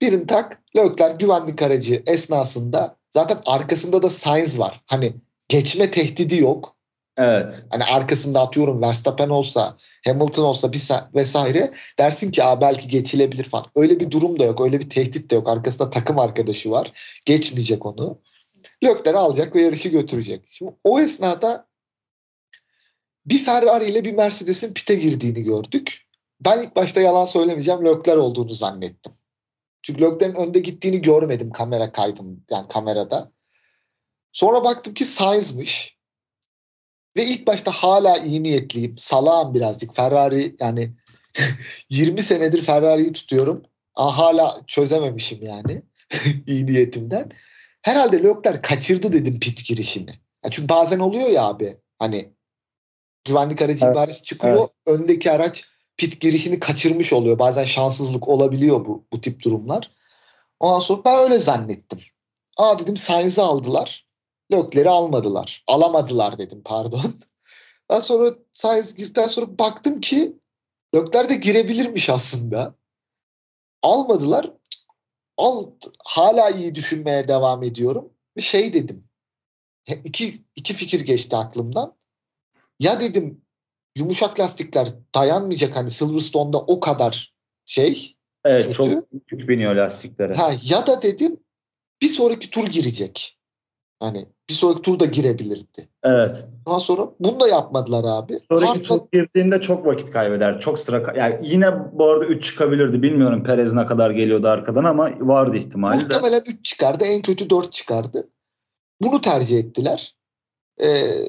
Birini tak Lökler güvenlik aracı esnasında Zaten arkasında da Sainz var. Hani geçme tehdidi yok. Evet. Hani arkasında atıyorum Verstappen olsa, Hamilton olsa bir vesaire dersin ki Aa, belki geçilebilir falan. Öyle bir durum da yok. Öyle bir tehdit de yok. Arkasında takım arkadaşı var. Geçmeyecek onu. Lökleri alacak ve yarışı götürecek. Şimdi o esnada bir Ferrari ile bir Mercedes'in pite girdiğini gördük. Ben ilk başta yalan söylemeyeceğim. Lökler olduğunu zannettim. Çünkü Leclerc'in önde gittiğini görmedim kamera kaydım yani kamerada. Sonra baktım ki Sainz'mış. Ve ilk başta hala iyi niyetliyim. Salağım birazcık. Ferrari yani 20 senedir Ferrari'yi tutuyorum. Ama hala çözememişim yani iyi niyetimden. Herhalde Leclerc kaçırdı dedim pit girişini. Ya çünkü bazen oluyor ya abi hani güvenlik aracı evet. ibaresi çıkıyor. Evet. Öndeki araç pit girişini kaçırmış oluyor. Bazen şanssızlık olabiliyor bu, bu tip durumlar. Ondan sonra ben öyle zannettim. Aa dedim Sainz'i aldılar. Lökleri almadılar. Alamadılar dedim pardon. Daha sonra Sainz girdikten sonra baktım ki Lökler de girebilirmiş aslında. Almadılar. Al, hala iyi düşünmeye devam ediyorum. Ve şey dedim. İki, iki fikir geçti aklımdan. Ya dedim yumuşak lastikler dayanmayacak hani Silverstone'da o kadar şey. Evet kötü. çok büyük biniyor lastiklere. Ha, ya da dedim bir sonraki tur girecek. Hani bir sonraki turda girebilirdi. Evet. Daha sonra bunu da yapmadılar abi. Sonraki Hardla- tur girdiğinde çok vakit kaybeder. Çok sıra yani yine bu arada 3 çıkabilirdi. Bilmiyorum Perez ne kadar geliyordu arkadan ama vardı ihtimali de. Muhtemelen 3 çıkardı. En kötü 4 çıkardı. Bunu tercih ettiler. Ee,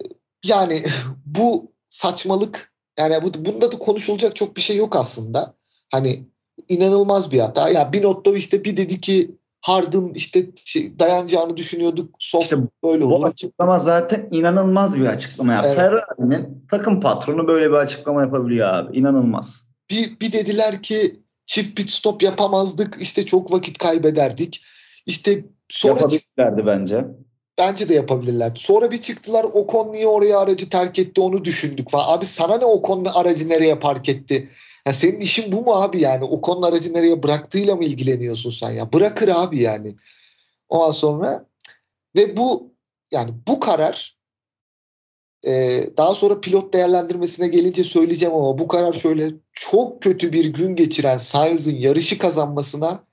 yani bu saçmalık yani bu, bunda da konuşulacak çok bir şey yok aslında. Hani inanılmaz bir hata. Yani Binotto işte bir dedi ki Harden işte şey, dayanacağını düşünüyorduk. Soft İşte böyle Bu oldu. açıklama zaten inanılmaz bir açıklama. ya. Evet. Ferrari'nin takım patronu böyle bir açıklama yapabiliyor abi. İnanılmaz. Bir, bir dediler ki çift pit stop yapamazdık. işte çok vakit kaybederdik. İşte sonra Yapabilirlerdi bence. Bence de yapabilirlerdi. Sonra bir çıktılar Ocon niye oraya aracı terk etti onu düşündük falan. Abi sana ne Ocon'un aracı nereye park etti? Ya senin işin bu mu abi yani? Ocon'un aracı nereye bıraktığıyla mı ilgileniyorsun sen ya? Bırakır abi yani. Ondan sonra ve bu yani bu karar e, daha sonra pilot değerlendirmesine gelince söyleyeceğim ama bu karar şöyle çok kötü bir gün geçiren Sainz'ın yarışı kazanmasına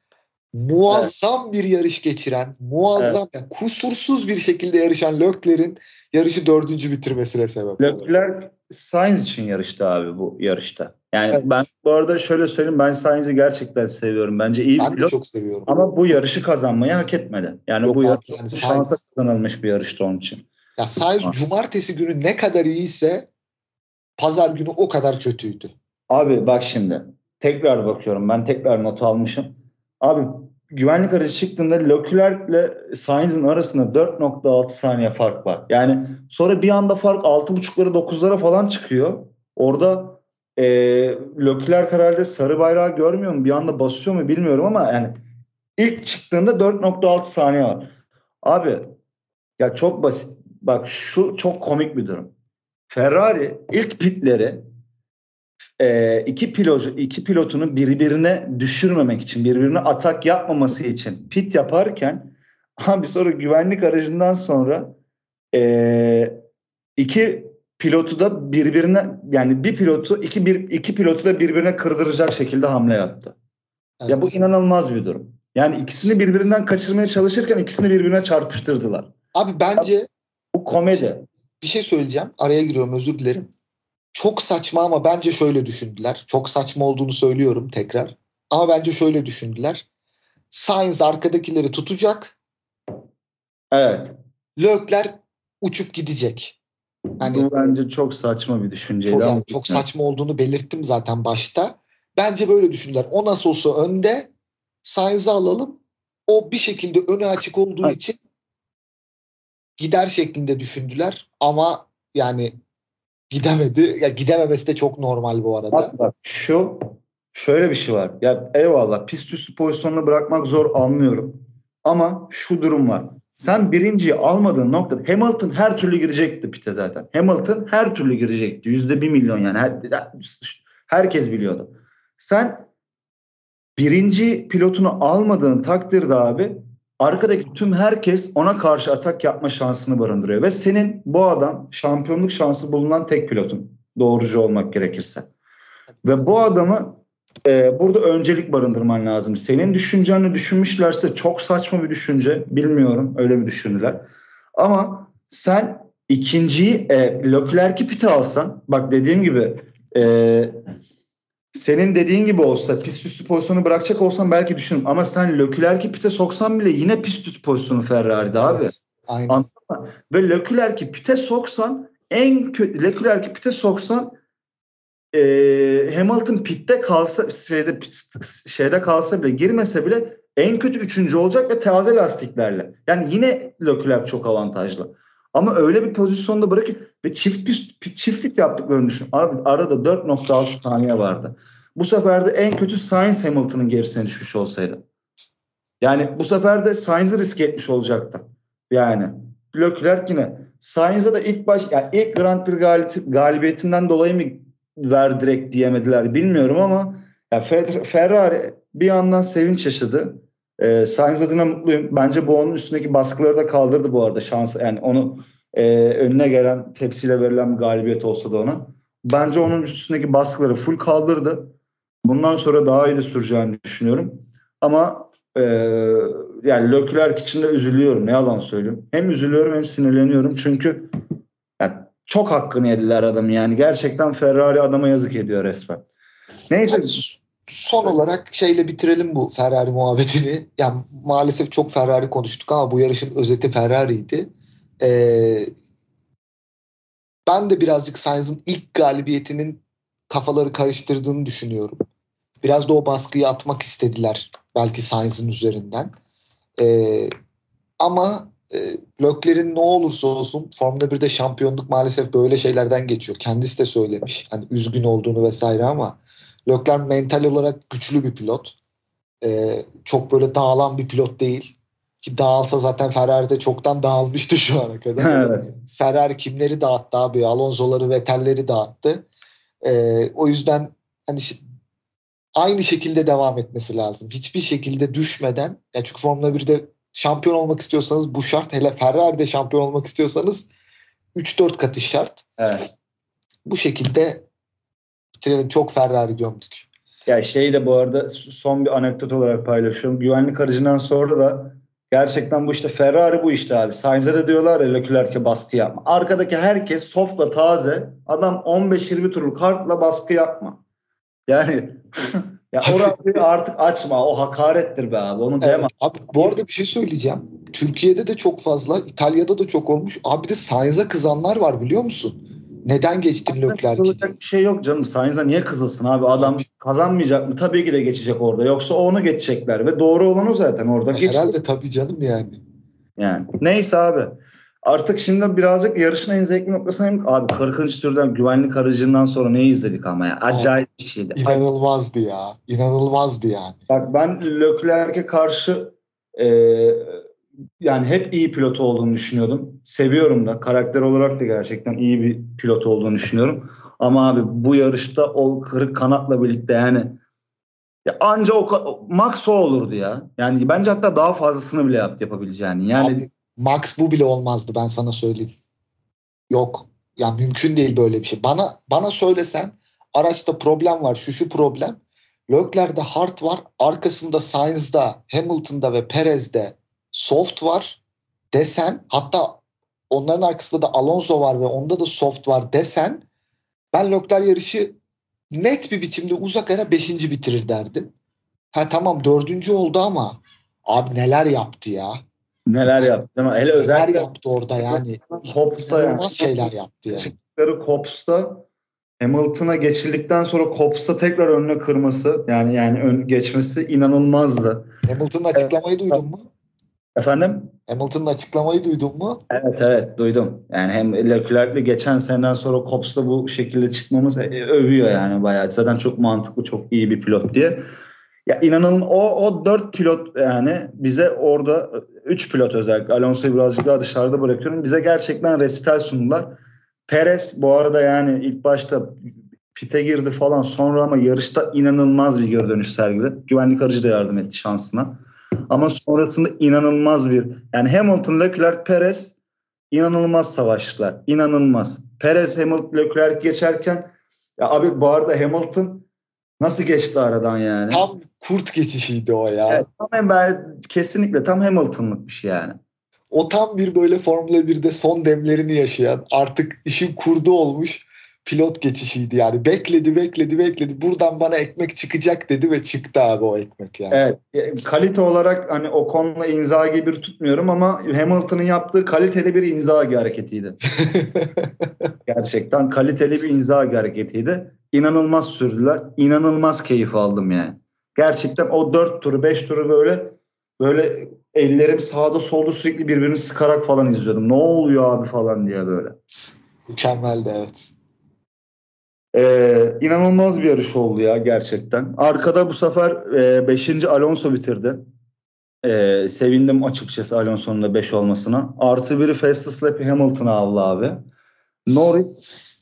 muazzam bir yarış geçiren, muazzam yani kusursuz bir şekilde yarışan Leclerc'in yarışı dördüncü bitirmesine sebep oldu. Leclerc Sainz için yarıştı abi bu yarışta. Yani Evet. ben bu arada şöyle söyleyeyim ben Sainz'i gerçekten seviyorum. Bence iyi bir Ben de pilot çok seviyorum. ama bu yarışı kazanmayı hak etmedi. Yani Yok bu abi, yarış yani şansa kazanılmış bir yarıştı onun için. Ya Sainz Ha. cumartesi günü ne kadar iyiyse pazar günü o kadar kötüydü. Abi bak şimdi tekrar bakıyorum ben tekrar not almışım. Abi güvenlik aracı çıktığında Leclerc ile Sainz'in arasında 4.6 saniye fark var. Yani sonra bir anda fark 6.5'lara 9'lara falan çıkıyor. Orada e, Leclerc herhalde sarı bayrağı görmüyor mu? Bir anda basıyor mu bilmiyorum ama yani ilk çıktığında 4.6 saniye var. Abi ya çok basit. Bak şu çok komik bir durum. Ferrari ilk pitleri e, iki pilotu iki pilotunu birbirine düşürmemek için, birbirine atak yapmaması için pit yaparken abi sonra güvenlik aracından sonra e, iki pilotu da birbirine yani bir pilotu iki bir iki pilotu da birbirine kırdıracak şekilde hamle yaptı. Evet. Ya bu inanılmaz bir durum. Yani ikisini birbirinden kaçırmaya çalışırken ikisini birbirine çarpıştırdılar. Abi bence Bu komedi. bir şey söyleyeceğim. Araya giriyorum özür dilerim. Çok saçma ama bence şöyle düşündüler. Çok saçma olduğunu söylüyorum tekrar. Ama bence şöyle düşündüler. Sainz arkadakileri tutacak. Evet. Leclerc uçup gidecek. Hani Bu bence çok saçma bir düşünceydi. çok, yani çok saçma olduğunu belirttim zaten başta. Bence böyle düşündüler. O nasıl olsa önde Sainz'ı alalım. O bir şekilde önü açık olduğu Evet. için gider şeklinde düşündüler. Ama yani gidemedi. Ya gidememesi de çok normal bu arada. Bak bak şu şöyle bir şey var. Ya eyvallah pist üstü pozisyonunu bırakmak zor anlıyorum. Ama şu durum var. Sen birinciyi almadığın noktada Hamilton her türlü girecekti pite zaten. Hamilton her türlü girecekti. Yüzde bir milyon yani. Her, herkes biliyordu. Sen birinci pilotunu almadığın takdirde abi arkadaki tüm herkes ona karşı atak yapma şansını barındırıyor. Ve senin bu adam şampiyonluk şansı bulunan tek pilotun. Doğrucu olmak gerekirse. Ve bu adamı e, burada öncelik barındırman lazım. Senin düşüncenle düşünmüşlerse çok saçma bir düşünce. Bilmiyorum öyle mi düşündüler. Ama sen ikinciyi e, Leclerc'i pite alsan bak dediğim gibi e, senin dediğin gibi olsa pist üstü pozisyonu bırakacak olsan belki düşünürüm. Ama sen Leclerc'i pite soksan bile yine pist üstü pozisyonu Ferrari'de abi. Evet, aynen. Anladın mı? Ve Leclerc'i pite soksan en kötü Leclerc'i pite soksan e, Hamilton pitte kalsa şeyde pit- şeyde kalsa bile girmese bile en kötü üçüncü olacak ve taze lastiklerle. Yani yine Leclerc çok avantajlı. Ama öyle bir pozisyonda bırakıyor ve çift pist, çift yaptıklarını düşün. Ar- Arada 4.6 saniye vardı. Bu sefer de en kötü Sainz Hamilton'ın gerisine düşmüş olsaydı. Yani bu sefer de Sainz'ı risk etmiş olacaktı. Yani Leclerc yine. Sainz'a da ilk baş yani ilk Grand Prix galibiyeti- galibiyetinden dolayı mı ver direkt diyemediler bilmiyorum ama ya Fer- Ferrari bir yandan sevinç yaşadı. Ee, Sainz adına mutluyum. Bence bu onun üstündeki baskıları da kaldırdı bu arada şans yani onu e, önüne gelen tepsiyle verilen bir galibiyet olsa da ona. Bence onun üstündeki baskıları full kaldırdı. Bundan sonra daha iyi süreceğini düşünüyorum. Ama e, yani Leclerc için de üzülüyorum. Ne yalan söyleyeyim. Hem üzülüyorum hem sinirleniyorum. Çünkü yani çok hakkını yediler adam yani. Gerçekten Ferrari adama yazık ediyor resmen. Neyse. Son olarak şeyle bitirelim bu Ferrari muhabbetini. Yani maalesef çok Ferrari konuştuk ama bu yarışın özeti Ferrari'ydi. Ee, ben de birazcık Sainz'ın ilk galibiyetinin kafaları karıştırdığını düşünüyorum. Biraz da o baskıyı atmak istediler belki Sainz'ın üzerinden. Ee, ama e, Leclerc'in ne olursa olsun Formula 1'de şampiyonluk maalesef böyle şeylerden geçiyor. Kendisi de söylemiş. Hani üzgün olduğunu vesaire ama Leclerc mental olarak güçlü bir pilot. Ee, çok böyle dağılan bir pilot değil. Ki dağılsa zaten Ferrari'de çoktan dağılmıştı şu ana kadar. evet. Ferrari kimleri dağıttı abi? Alonso'ları, Vettel'leri dağıttı. Ee, o yüzden hani aynı şekilde devam etmesi lazım. Hiçbir şekilde düşmeden. Ya çünkü Formula 1'de şampiyon olmak istiyorsanız bu şart. Hele Ferrari'de şampiyon olmak istiyorsanız 3-4 katı şart. Evet. Bu şekilde bitirelim. Çok Ferrari gömdük. Ya şey de bu arada son bir anekdot olarak paylaşıyorum. Güvenlik aracından sonra da gerçekten bu işte Ferrari bu işte abi. Sainz'e de diyorlar ya Leclerc'e baskı yapma. Arkadaki herkes softla taze. Adam 15-20 turluk hardla baskı yapma. Yani ya orayı artık açma. O hakarettir be abi. Onu evet, Abi bu arada bir şey söyleyeceğim. Türkiye'de de çok fazla, İtalya'da da çok olmuş. Abi de Sainz'a kızanlar var biliyor musun? Neden geçtin Leclerc'i? bir şey yok canım. Sainz'a niye kızılsın abi? Adam kazanmayacak mı? Tabii ki de geçecek orada. Yoksa onu geçecekler ve doğru olan o zaten orada. Herhalde geçecek. tabii canım yani. Yani neyse abi. Artık şimdi birazcık yarışın en zevkli noktasına hem abi 40. türden güvenlik aracından sonra ne izledik ama ya acayip bir şeydi. İnanılmazdı ya. İnanılmazdı yani. Bak ben Leclerc'e karşı e, yani hep iyi pilot olduğunu düşünüyordum. Seviyorum da karakter olarak da gerçekten iyi bir pilot olduğunu düşünüyorum. Ama abi bu yarışta o kırık kanatla birlikte yani ya anca o max o olurdu ya. Yani bence hatta daha fazlasını bile yaptı yapabileceğini. Yani abi, Max bu bile olmazdı ben sana söyleyeyim. Yok. Yani mümkün değil böyle bir şey. Bana bana söylesen araçta problem var, şu şu problem. Leclerc'de hard var, arkasında Sainz'da, Hamilton'da ve Perez'de soft var desen hatta onların arkasında da Alonso var ve onda da soft var desen ben Leclerc yarışı net bir biçimde uzak ara 5. bitirir derdim. Ha tamam dördüncü oldu ama abi neler yaptı ya. Neler yaptı değil mi? Hele özellikle neler yaptı orada yani. Kops'ta yani. şeyler yaptı yani. Çıktıkları Kops'ta Hamilton'a geçildikten sonra Kops'ta tekrar önüne kırması yani yani ön geçmesi inanılmazdı. Hamilton'ın açıklamayı evet. duydun mu? Efendim? Hamilton'ın açıklamayı duydun mu? Evet evet duydum. Yani hem Leclerc'le geçen seneden sonra Kops'ta bu şekilde çıkmamız e, övüyor yani bayağı. Zaten çok mantıklı, çok iyi bir pilot diye. Ya inanın o o dört pilot yani bize orada üç pilot özellikle Alonso'yu birazcık daha dışarıda bırakıyorum. Bize gerçekten resital sundular. Perez bu arada yani ilk başta pite girdi falan sonra ama yarışta inanılmaz bir geri dönüş sergiledi. Güvenlik aracı da yardım etti şansına. Ama sonrasında inanılmaz bir yani Hamilton, Leclerc, Perez inanılmaz savaştılar. İnanılmaz. Perez Hamilton, Leclerc geçerken ya abi bu arada Hamilton Nasıl geçti aradan yani? Tam kurt geçişiydi o ya. Evet, tam ben kesinlikle tam Hamilton'lık bir şey yani. O tam bir böyle Formula 1'de son demlerini yaşayan artık işin kurdu olmuş pilot geçişiydi yani. Bekledi bekledi bekledi buradan bana ekmek çıkacak dedi ve çıktı abi o ekmek yani. Evet kalite olarak hani o konuda Inzaghi bir tutmuyorum ama Hamilton'ın yaptığı kaliteli bir Inzaghi hareketiydi. Gerçekten kaliteli bir Inzaghi hareketiydi inanılmaz sürdüler. İnanılmaz keyif aldım yani. Gerçekten o dört turu beş turu böyle böyle ellerim sağda solda sürekli birbirini sıkarak falan izliyordum. Ne oluyor abi falan diye böyle. Mükemmeldi evet. Ee, inanılmaz bir yarış oldu ya gerçekten. Arkada bu sefer 5. E, Alonso bitirdi. Ee, sevindim açıkçası Alonso'nun da 5 olmasına. Artı biri Fastest Lap'i Hamilton'a aldı abi. Norris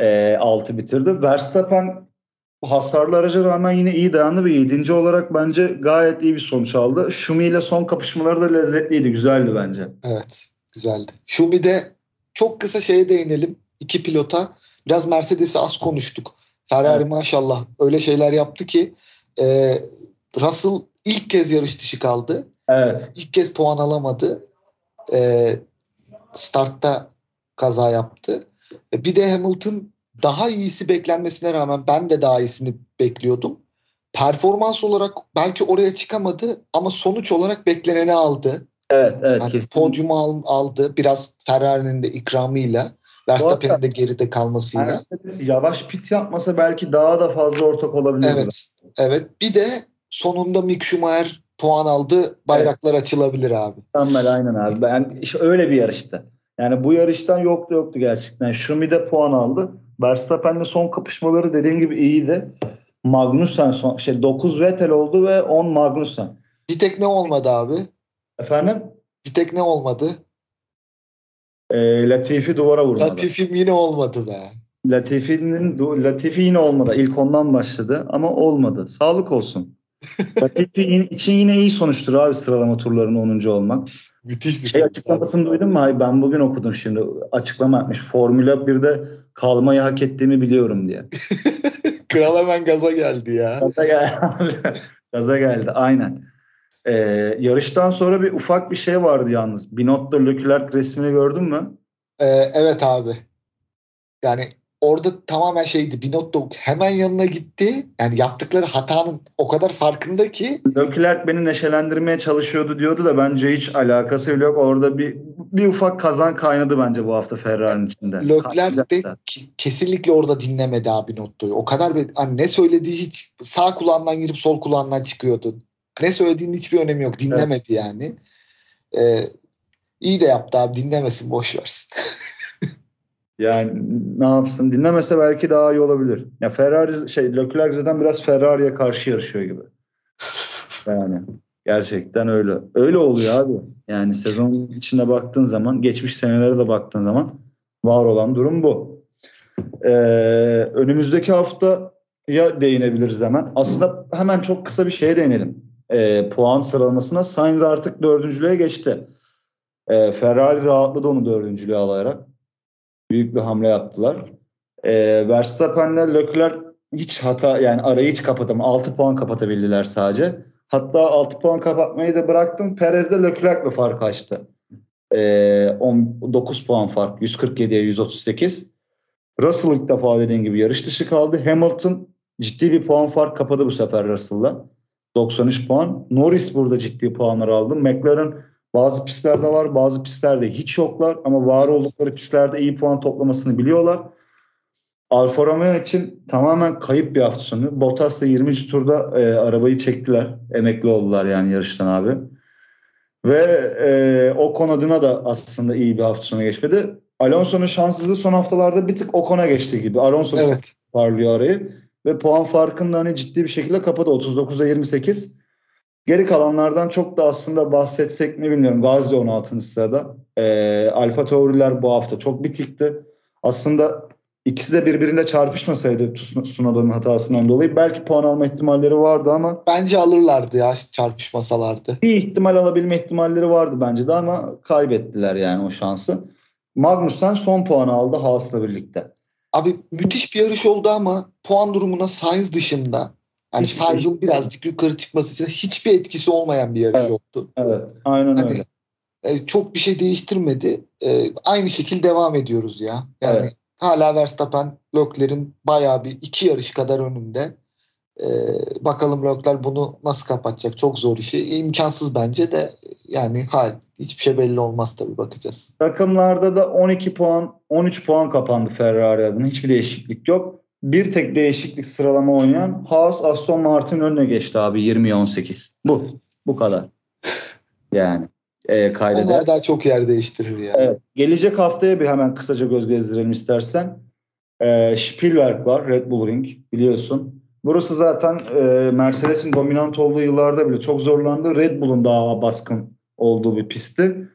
e, 6 bitirdi. Verstappen hasarlı araca rağmen yine iyi dayandı ve 7. olarak bence gayet iyi bir sonuç aldı. Şumi ile son kapışmaları da lezzetliydi, güzeldi bence. Evet, güzeldi. Şumi'de çok kısa şeye değinelim. İki pilota. Biraz Mercedes'i az konuştuk. Ferrari evet. maşallah öyle şeyler yaptı ki e, Russell ilk kez yarış dışı kaldı. Evet. İlk kez puan alamadı. Ee, startta kaza yaptı. E, bir de Hamilton daha iyisi beklenmesine rağmen ben de daha iyisini bekliyordum. Performans olarak belki oraya çıkamadı ama sonuç olarak bekleneni aldı. Evet, evet. Yani kesinlikle. podyumu al- aldı. Biraz Ferrari'nin de ikramıyla. Verstappen'in de geride kalmasıyla. Mercedes yavaş pit yapmasa belki daha da fazla ortak olabilirdi. Evet. Evet. Bir de sonunda Mick Schumacher puan aldı. Bayraklar açılabilir abi. Mükemmel aynen abi. Ben işte öyle bir yarıştı. Yani bu yarıştan yoktu yoktu gerçekten. Schumi de puan aldı. Verstappen'le son kapışmaları dediğim gibi iyiydi. Magnussen son şey 9 Vettel oldu ve 10 Magnussen. Bir tek ne olmadı abi? Efendim? Bir tek ne olmadı? Ee, Latifi duvara vurmadı. Latifim yine olmadı be. Latifi'nin Latifi yine olmadı. İlk ondan başladı ama olmadı. Sağlık olsun. Latifi için yine iyi sonuçtur abi sıralama turlarının 10. olmak. Müthiş bir Şey açıklamasını duydun mu? Hayır ben bugün okudum şimdi. Açıklama yapmış. Formula 1'de kalmayı hak ettiğimi biliyorum diye. Kral hemen gaza geldi ya. Gaza geldi. Gaza geldi aynen. Ee, yarıştan sonra bir ufak bir şey vardı yalnız. Binotto Leclerc resmini gördün mü? Ee, evet abi. Yani orada tamamen şeydi. Binotto hemen yanına gitti. Yani yaptıkları hatanın o kadar farkında ki Leclerc beni neşelendirmeye çalışıyordu diyordu da bence hiç alakası yok. Orada bir bir ufak kazan kaynadı bence bu hafta Ferrari'nin içinde. Leclerc de kesinlikle orada dinlemedi abi Binotto'yu. O kadar bir, hani ne söylediği hiç sağ kulağından girip sol kulağından çıkıyordu. Ne söylediğinin hiçbir önemi yok. Dinlemedi yani. Ee, iyi de yaptı abi. Dinlemesin boş versin. Yani ne yapsın? Dinlemese belki daha iyi olabilir. Ya Ferrari şey Leclerc zaten biraz Ferrari'ye karşı yarışıyor gibi. Yani gerçekten öyle. Öyle oluyor abi. Yani sezon içine baktığın zaman, geçmiş senelere de baktığın zaman var olan durum bu. Ee, önümüzdeki hafta ya değinebiliriz hemen. Aslında hemen çok kısa bir şeye değinelim. Ee, puan sıralamasına Sainz artık dördüncülüğe geçti. Ee, Ferrari rahatladı onu dördüncülüğe alarak büyük bir hamle yaptılar. Ee, Verstappen'le Leclerc hiç hata yani arayı hiç kapatamadı. 6 puan kapatabildiler sadece. Hatta 6 puan kapatmayı da bıraktım. Perez'de Leclerc'le fark açtı. 10, 9 puan fark. 147'ye 138. Russell ilk defa dediğin gibi yarış dışı kaldı. Hamilton ciddi bir puan fark kapadı bu sefer Russell'la. 93 puan. Norris burada ciddi puanlar aldı. McLaren bazı pistlerde var, bazı pistlerde hiç yoklar ama var oldukları pistlerde iyi puan toplamasını biliyorlar. Alfa Romeo için tamamen kayıp bir hafta sonu. Bottas da 20. turda e, arabayı çektiler. Emekli oldular yani yarıştan abi. Ve e, Ocon adına da aslında iyi bir hafta sonu geçmedi. Alonso'nun şanssızlığı son haftalarda bir tık Ocon'a geçti gibi. Alonso evet. parlıyor arayı. Ve puan farkını da hani ciddi bir şekilde kapadı. 39'a 28. Geri kalanlardan çok da aslında bahsetsek mi bilmiyorum. Gazi 16. sırada. Ee, Alfa Tauri'ler bu hafta çok bitikti. Aslında ikisi de birbirine çarpışmasaydı Tsunoda'nın hatasından dolayı belki puan alma ihtimalleri vardı ama Bence alırlardı ya çarpışmasalardı. bir ihtimal alabilme ihtimalleri vardı bence de ama kaybettiler yani o şansı. Magnussen son puanı aldı Haas'la birlikte. Abi müthiş bir yarış oldu ama puan durumuna Sainz dışında yani Hiçbir Sainz'ın şey- birazcık yukarı çıkması için hiçbir etkisi olmayan bir yarış Evet. oldu. Evet, aynen Hani öyle. e, çok bir şey değiştirmedi. E, aynı şekilde devam ediyoruz ya. Yani Evet. hala Verstappen Leclerc'in bayağı bir iki yarış kadar önünde. E, bakalım Leclerc bunu nasıl kapatacak? Çok zor işi. İmkansız bence de yani hayır. Hiçbir şey belli olmaz tabii bakacağız. Takımlarda da 12 puan, 13 puan kapandı Ferrari adına. Hiçbir değişiklik yok. Bir tek değişiklik sıralama oynayan Haas Aston Martin önüne geçti abi 20'ye 18. Bu. Bu kadar. Yani e, kaydeder. Onlar daha çok yer değiştirir yani. Evet. Gelecek haftaya bir hemen kısaca göz gezdirelim istersen. E, Spielberg var. Red Bull Ring biliyorsun. Burası zaten e, Mercedes'in dominant olduğu yıllarda bile çok zorlandı. Red Bull'un daha baskın olduğu bir pistti.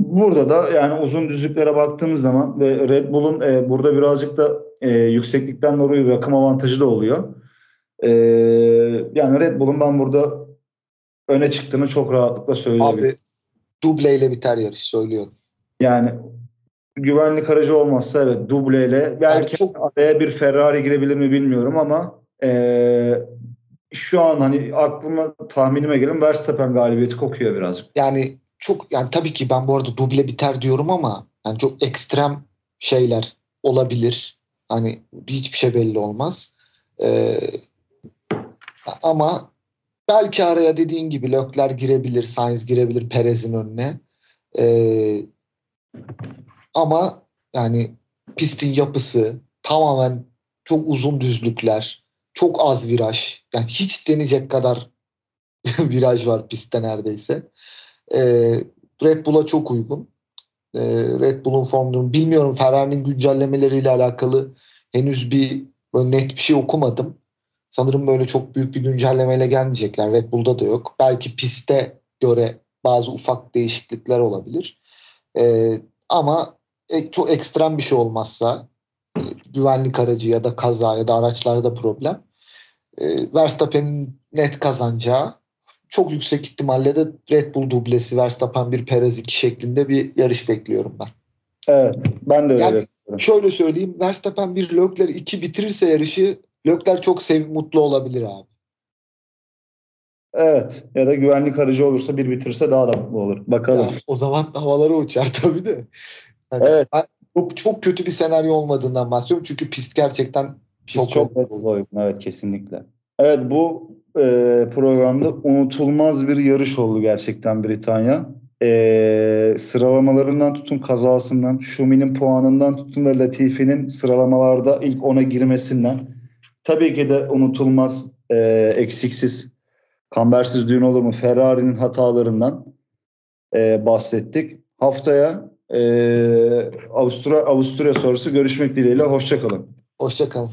Burada da yani uzun düzlüklere baktığımız zaman ve Red Bull'un e, burada birazcık da e, yükseklikten dolayı rakım avantajı da oluyor. E, yani Red Bull'un ben burada öne çıktığını çok rahatlıkla söyleyebilirim. Abi dubleyle biter yarış söylüyorum. Yani güvenlik aracı olmazsa evet dubleyle belki çok- araya bir Ferrari girebilir mi bilmiyorum ama e, şu an hani aklıma tahminime gelen Verstappen galibiyeti kokuyor birazcık. Yani çok yani tabii ki ben bu arada duble biter diyorum ama yani çok ekstrem şeyler olabilir. Hani hiçbir şey belli olmaz. Ee, ama belki araya dediğin gibi Lökler girebilir, Sainz girebilir Perez'in önüne. Ee, ama yani pistin yapısı tamamen çok uzun düzlükler, çok az viraj. Yani hiç deneyecek kadar viraj var pistte neredeyse. Ee, Red Bull'a çok uygun. Ee, Red Bull'un formunu bilmiyorum Ferrari'nin güncellemeleriyle alakalı henüz bir böyle net bir şey okumadım. Sanırım böyle çok büyük bir güncellemeyle gelmeyecekler. Red Bull'da da yok. Belki piste göre bazı ufak değişiklikler olabilir. Ee, ama e, çok ekstrem bir şey olmazsa e, güvenlik aracı ya da kaza ya da araçlarda problem e, Verstappen'in net kazanacağı çok yüksek ihtimalle de Red Bull dublesi Verstappen bir Perez 2 şeklinde bir yarış bekliyorum ben. Evet ben de öyle yani bekliyorum. Şöyle söyleyeyim Verstappen bir Leclerc 2 bitirirse yarışı Leclerc çok sev mutlu olabilir abi. Evet ya da güvenlik aracı olursa bir bitirse daha da mutlu olur. Bakalım. Ya, o zaman havalara uçar tabii de. Yani evet. Çok, çok kötü bir senaryo olmadığından bahsediyorum. Çünkü pist gerçekten çok çok uygun. Evet kesinlikle. Evet bu e, programda unutulmaz bir yarış oldu gerçekten Britanya. E, sıralamalarından tutun kazasından, Şumi'nin puanından tutun da Latifi'nin sıralamalarda ilk 10'a girmesinden tabii ki de unutulmaz e, eksiksiz kambersiz düğün olur mu Ferrari'nin hatalarından e, bahsettik. Haftaya Avusturya, Avusturya sonrası görüşmek dileğiyle. Hoşçakalın. Hoşçakalın.